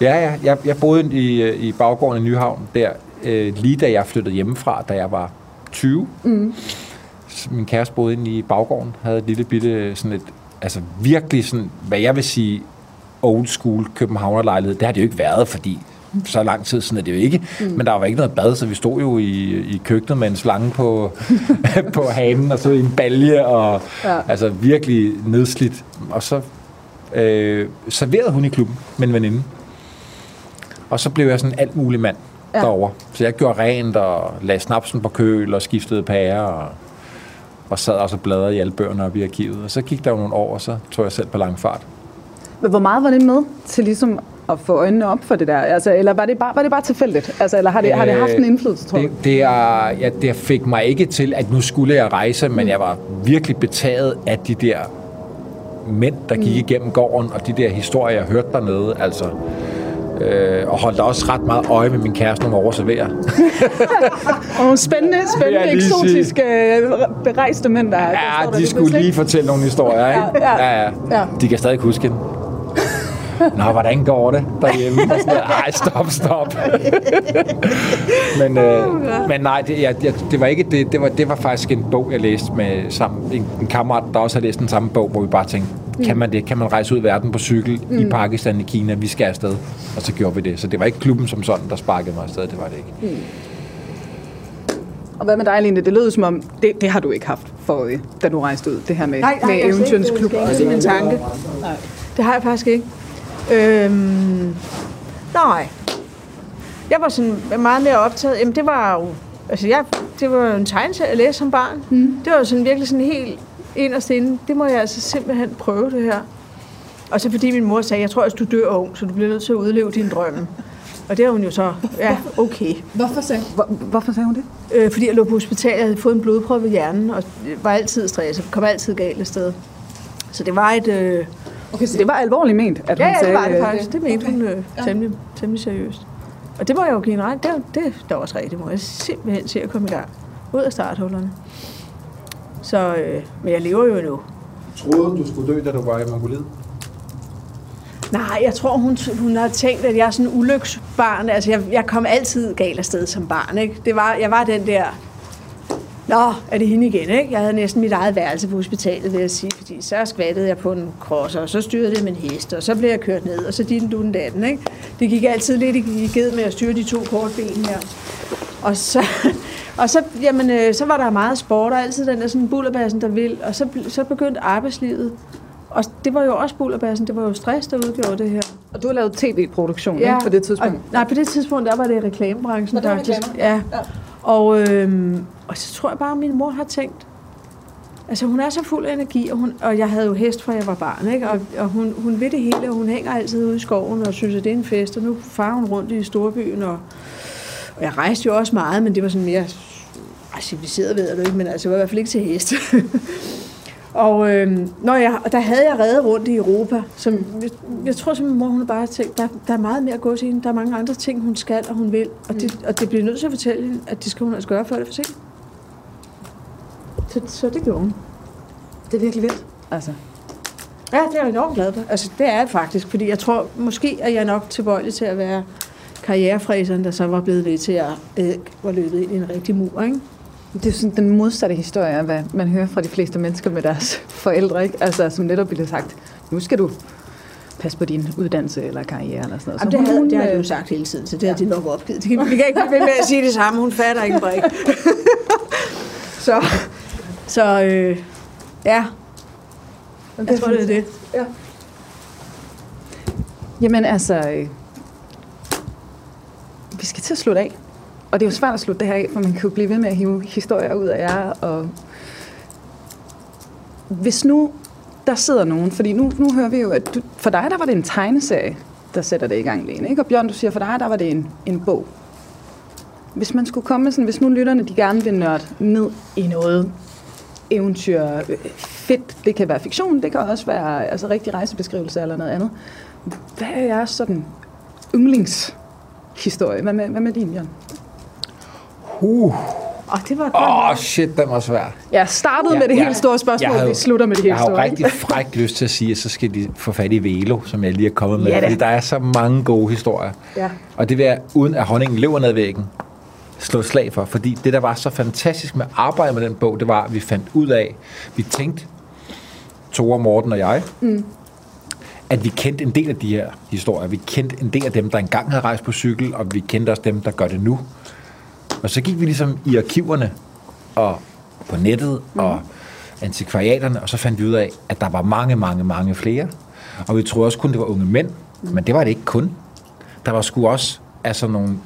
Ja, ja, jeg, jeg boede i, øh, i baggården i Nyhavn der, øh, lige da jeg flyttede hjemmefra, da jeg var 20. Mm. Min kæreste boede inde i baggården, havde et lille bitte, sådan et, altså virkelig sådan, hvad jeg vil sige, old school københavnerlejlighed. Det har det jo ikke været, fordi så lang tid siden er det jo ikke. Mm. Men der var ikke noget bad, så vi stod jo i, i køkkenet med en slange på, på hanen, og så i en balje, og Ja. altså virkelig nedslidt. Og så øh, serverede hun i klubben med en veninde. Og så blev jeg sådan alt mulig mand Ja. derovre. Så jeg gjorde rent og lagde snapsen på køl og skiftede pærer og, og sad også og bladrede i alle bøgerne op i arkivet. Og så gik der jo nogle år, og så tog jeg selv på lang fart. Men hvor meget var det med til ligesom at få øjnene op for det der? Altså, eller var det bare, var det bare tilfældigt? Altså, eller har det, har det haft en indflydelse, tror du? Øh, det, det, er, ja, det fik mig ikke til, at nu skulle jeg rejse, men jeg var virkelig betaget af de der mænd, der gik Mm. igennem gården, og de der historier, jeg hørte dernede. Altså, øh, og holdt også ret meget øje med min kæreste, når hun var. Og spændende, spændende, eksotiske, øh, berejste mænd, der Ja, de skulle lige fortælle nogle historier, ikke? Ja, ja. ja. Ja. De kan stadig huske hende. Nå, hvordan går det derhjemme? Og sådan. Ej, stop, stop. men, øh, men nej, det, jeg, jeg, det var ikke det. Det var, det var faktisk en bog, jeg læste med sammen, en, en kammerat, der også har læst den samme bog, hvor vi bare tænkte, kan man det? Kan man rejse ud i verden på cykel mm. i Mm. Pakistan, i Kina? Vi skal afsted. Og så gjorde vi det. Så det var ikke klubben som sådan, der sparkede mig afsted. Det var det ikke. Mm. Og hvad med dig, Line? Det lød som om, det, det har du ikke haft, for, øh, da du rejste ud, det her med, Nej, nej, med eventyrens klub. det ikke min tanke. Nej. Det har jeg faktisk ikke. Øhm, nej. Jeg var sådan meget mere optaget. Jamen, det var jo... Altså, jeg, det var jo en tegneserie, jeg læste som barn. Mm. Det var jo sådan virkelig sådan helt inderst inde. Det må jeg altså simpelthen prøve, det her. Og så fordi min mor sagde, jeg tror, at du dør ung, så du bliver nødt til at udleve din drømme. Og det har hun jo så, ja, okay. Hvorfor sagde, hvor, hvorfor sagde hun det? Øh, fordi jeg lå på hospitalet, jeg havde fået en blodprøve i hjernen, og var altid stresset, kom altid galt afsted. Så det var et... Øh... Okay, så det var alvorligt ment, at ja, hun ja, sagde... det var det øh, faktisk. Det mente hun øh, temmelig, temmelig seriøst. Og det må jeg jo give en ret. Det, det er da også rigtigt. Må jeg simpelthen se at komme i gang. Ud af starthullerne. Så, øh, men jeg lever jo endnu. Troede du skulle dø, da du var i Mongoliet? Nej, jeg tror, hun, hun har tænkt, at jeg er sådan en ulyksbarn. Altså, jeg, jeg kom altid galt afsted som barn, ikke? Det var, jeg var den der... Nå, er det hende igen, ikke? Jeg havde næsten mit eget værelse på hospitalet, vil jeg sige, fordi så skvattede jeg på en crosser, og så styrede det med en hest, og så blev jeg kørt ned, og så dit du den datten, ikke? Det gik altid lidt i ged med at styre de to korte ben her. Og så, og så, jamen, øh, så var der meget sport, og altid den der sådan bullerbassen, der vil, og så, så begyndte arbejdslivet. Og det var jo også bullerbassen, det var jo stress, der udgjorde det her. Og du har lavet tv-produktion ja, ikke, på det tidspunkt? Og, nej, på det tidspunkt, der var det reklamebranchen. Nå, det var faktisk. reklamer. Ja. ja. Og, øh, og så tror jeg bare, at min mor har tænkt, altså hun er så fuld af energi, og, hun, og jeg havde jo hest, fra jeg var barn, ikke? Og, og hun, hun ved det hele, og hun hænger altid ude i skoven og synes, at det er en fest, og nu farer hun rundt i storbyen, og, og jeg rejste jo også meget, men det var sådan mere civiliseret, ved jeg du ikke, men altså, jeg var i hvert fald ikke til hest. og øhm, når jeg, og der havde jeg reddet rundt i Europa, som jeg, jeg tror simpelthen, mor hun bare tænkt, der, der er meget mere at gå til hende, der er mange andre ting, hun skal og hun vil, og det, og det bliver nødt til at fortælle hende, at det skal hun altså gøre, før det er for sent. Så, så det gjorde hun. Det er virkelig vildt. Altså. Ja, det er jeg enormt glad for. Altså, det er det faktisk, fordi jeg tror, måske er jeg nok tilbøjelig til at være karrierefræseren, der så var blevet ved til at øh, var løbet ind i en rigtig mur, ikke? Det er sådan den modsatte historie af, hvad man hører fra de fleste mennesker med deres forældre, ikke? Altså, som netop have sagt, nu skal du passe på din uddannelse eller karriere eller sådan noget. Jamen, det, havde, det har de jo sagt hele tiden, så det ja. har de nok opgivet. Vi kan ikke blive ved med at sige det samme. Hun fatter ikke brik. så, så øh, ja. Jeg tror, det er det. Ja. Jamen altså, øh, vi skal til at slutte af. Og det er jo svært at slutte det her af, for man kan jo blive ved med at hive historier ud af jer. Og hvis nu der sidder nogen, fordi nu, nu hører vi jo, at du, for dig der var det en tegneserie, der sætter det i gang, Lene. Ikke? Og Bjørn, du siger, for dig der var det en, en bog. Hvis man skulle komme sådan, hvis nu lytterne de gerne vil nørde ned i noget eventyr, fedt, det kan være fiktion, det kan også være altså, rigtig rejsebeskrivelse eller noget andet. Hvad er jeres sådan yndlingshistorie? Hvad med, hvad med din, Bjørn? Uh. Og det var Åh, oh, shit, den var svær. Jeg startede ja, med det ja, helt store spørgsmål, vi slutter med det helt jeg store. Jeg har jo rigtig frækt lyst til at sige, at så skal de få fat i Velo, som jeg lige er kommet med. Ja, fordi der er så mange gode historier. Ja. Og det vil jeg, uden at honningen løber ned ad væggen, slå slag for. Fordi det, der var så fantastisk med arbejdet med den bog, det var, at vi fandt ud af, vi tænkte, Tore, Morten og jeg, Mm. at vi kendte en del af de her historier. Vi kendte en del af dem, der engang havde rejst på cykel, og vi kendte også dem, der gør det nu. Og så gik vi ligesom i arkiverne og på nettet mm. og antikvariaterne, og så fandt vi ud af, at der var mange, mange, mange flere. Og vi troede også kun, det var unge mænd, mm. men det var det ikke kun. Der var sgu også altså nogle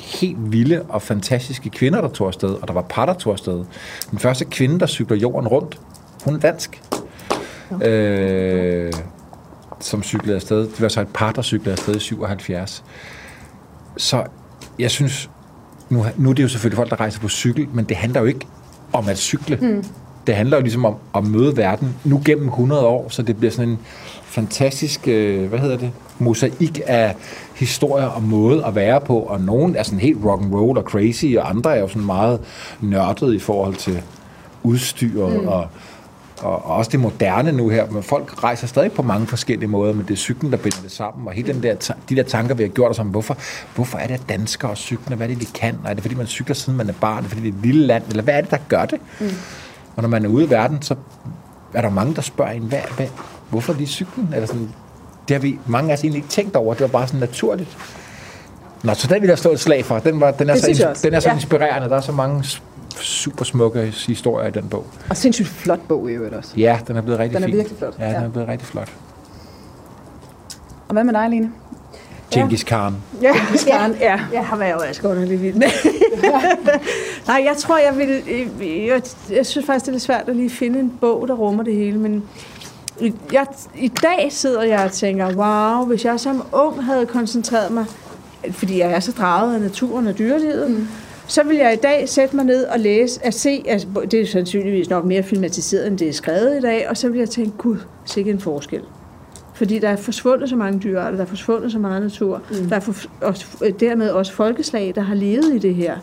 helt vilde og fantastiske kvinder, der tog afsted, og der var par, der tog afsted. Den første kvinde, der cykler jorden rundt, hun er dansk. Okay. Øh, som cyklede afsted. Det var så et par, der cyklede afsted i 77. Så jeg synes, nu, nu er det jo selvfølgelig folk, der rejser på cykel, men det handler jo ikke om at cykle. Mm. Det handler jo ligesom om at møde verden nu gennem 100 år, så det bliver sådan en fantastisk, øh, hvad hedder det, mosaik af historier og måde at være på, og nogen er sådan helt rock and roll og crazy, og andre er jo sådan meget nørdet i forhold til udstyret mm. og og, og også det moderne nu her, men folk rejser stadig på mange forskellige måder, men det er cyklen, der binder det sammen, og hele den der, de der tanker, vi har gjort os om, hvorfor, hvorfor er det, at danskere og cykler, hvad er det, de kan? Er det, fordi man cykler, siden man er barn? Er det, fordi det er et lille land? Eller hvad er det, der gør det? Mm. Og når man er ude i verden, så er der mange, der spørger en, hvad, hvad, hvorfor lige cyklen? Eller sådan, det har vi mange af os egentlig ikke tænkt over, det var bare sådan naturligt. Nå, så den vil jeg stå et slag for. Den, var, den er, Det så, den er så Ja. inspirerende. Der er så mange super smukke historier i den bog. Og sindssygt flot bog i øvrigt også. Ja, den er blevet rigtig Den er fin. virkelig flot. Ja, den Ja. er blevet rigtig flot. Og hvad med dig, Line? Genghis Khan. Ja, Khan, ja. Jeg har været også godt lidt vild med. Nej, jeg tror, jeg vil... Jeg, jeg synes faktisk, det er lidt svært at lige finde en bog, der rummer det hele, men i- jeg, i dag sidder jeg og tænker, wow, hvis jeg som ung havde koncentreret mig, fordi jeg er så draget af naturen og dyrelivet, mm. Så vil jeg i dag sætte mig ned og læse, at se, altså, det er sandsynligvis nok mere filmatiseret, end det er skrevet i dag, og så vil jeg tænke, gud, sikke en forskel. Fordi der er forsvundet så mange dyrearter, der er forsvundet så meget natur. Mm. Der er for, også, dermed også folkeslag, der har levet i det her.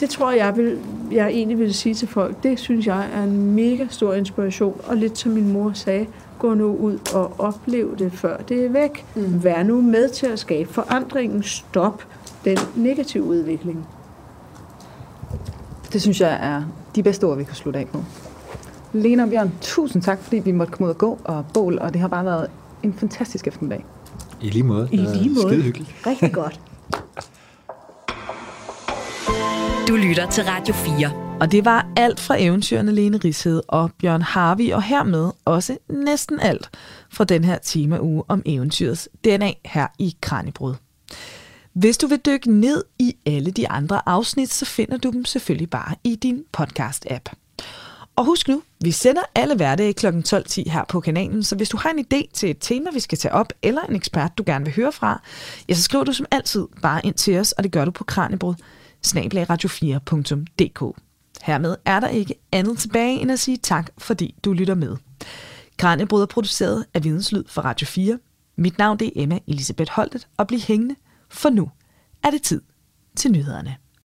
Det tror jeg, jeg, vil, jeg egentlig vil sige til folk. Det synes jeg er en mega stor inspiration. Og lidt som min mor sagde, gå nu ud og oplev det, før det er væk. Mm. Vær nu med til at skabe forandringen. Stop den negative udvikling. Det synes jeg er de bedste ord, vi kan slutte af på. Lena og Bjørn, tusind tak, fordi vi måtte komme ud og gå og bål, og det har bare været en fantastisk eftermiddag. I lige måde. I lige måde. Skide hyggeligt. Rigtig godt. Du lytter til Radio 4. Og det var alt fra eventyrene Lene Ridshed og Bjørn Harvi, og hermed også næsten alt fra den her temauge om eventyrets DNA her i Kranjebrud. Hvis du vil dykke ned i alle de andre afsnit, så finder du dem selvfølgelig bare i din podcast-app. Og husk nu, vi sender alle hverdage kl. 12.10 her på kanalen, så hvis du har en idé til et tema, vi skal tage op, eller en ekspert, du gerne vil høre fra, ja, så skriver du som altid bare ind til os, og det gør du på kranjebrud, snablagradio4.dk. Hermed er der ikke andet tilbage end at sige tak, fordi du lytter med. Kranjebrud er produceret af Videnslyd for Radio 4. Mit navn det er Emma Elisabeth Holtet, og bliv hængende, for nu er det tid til nyhederne.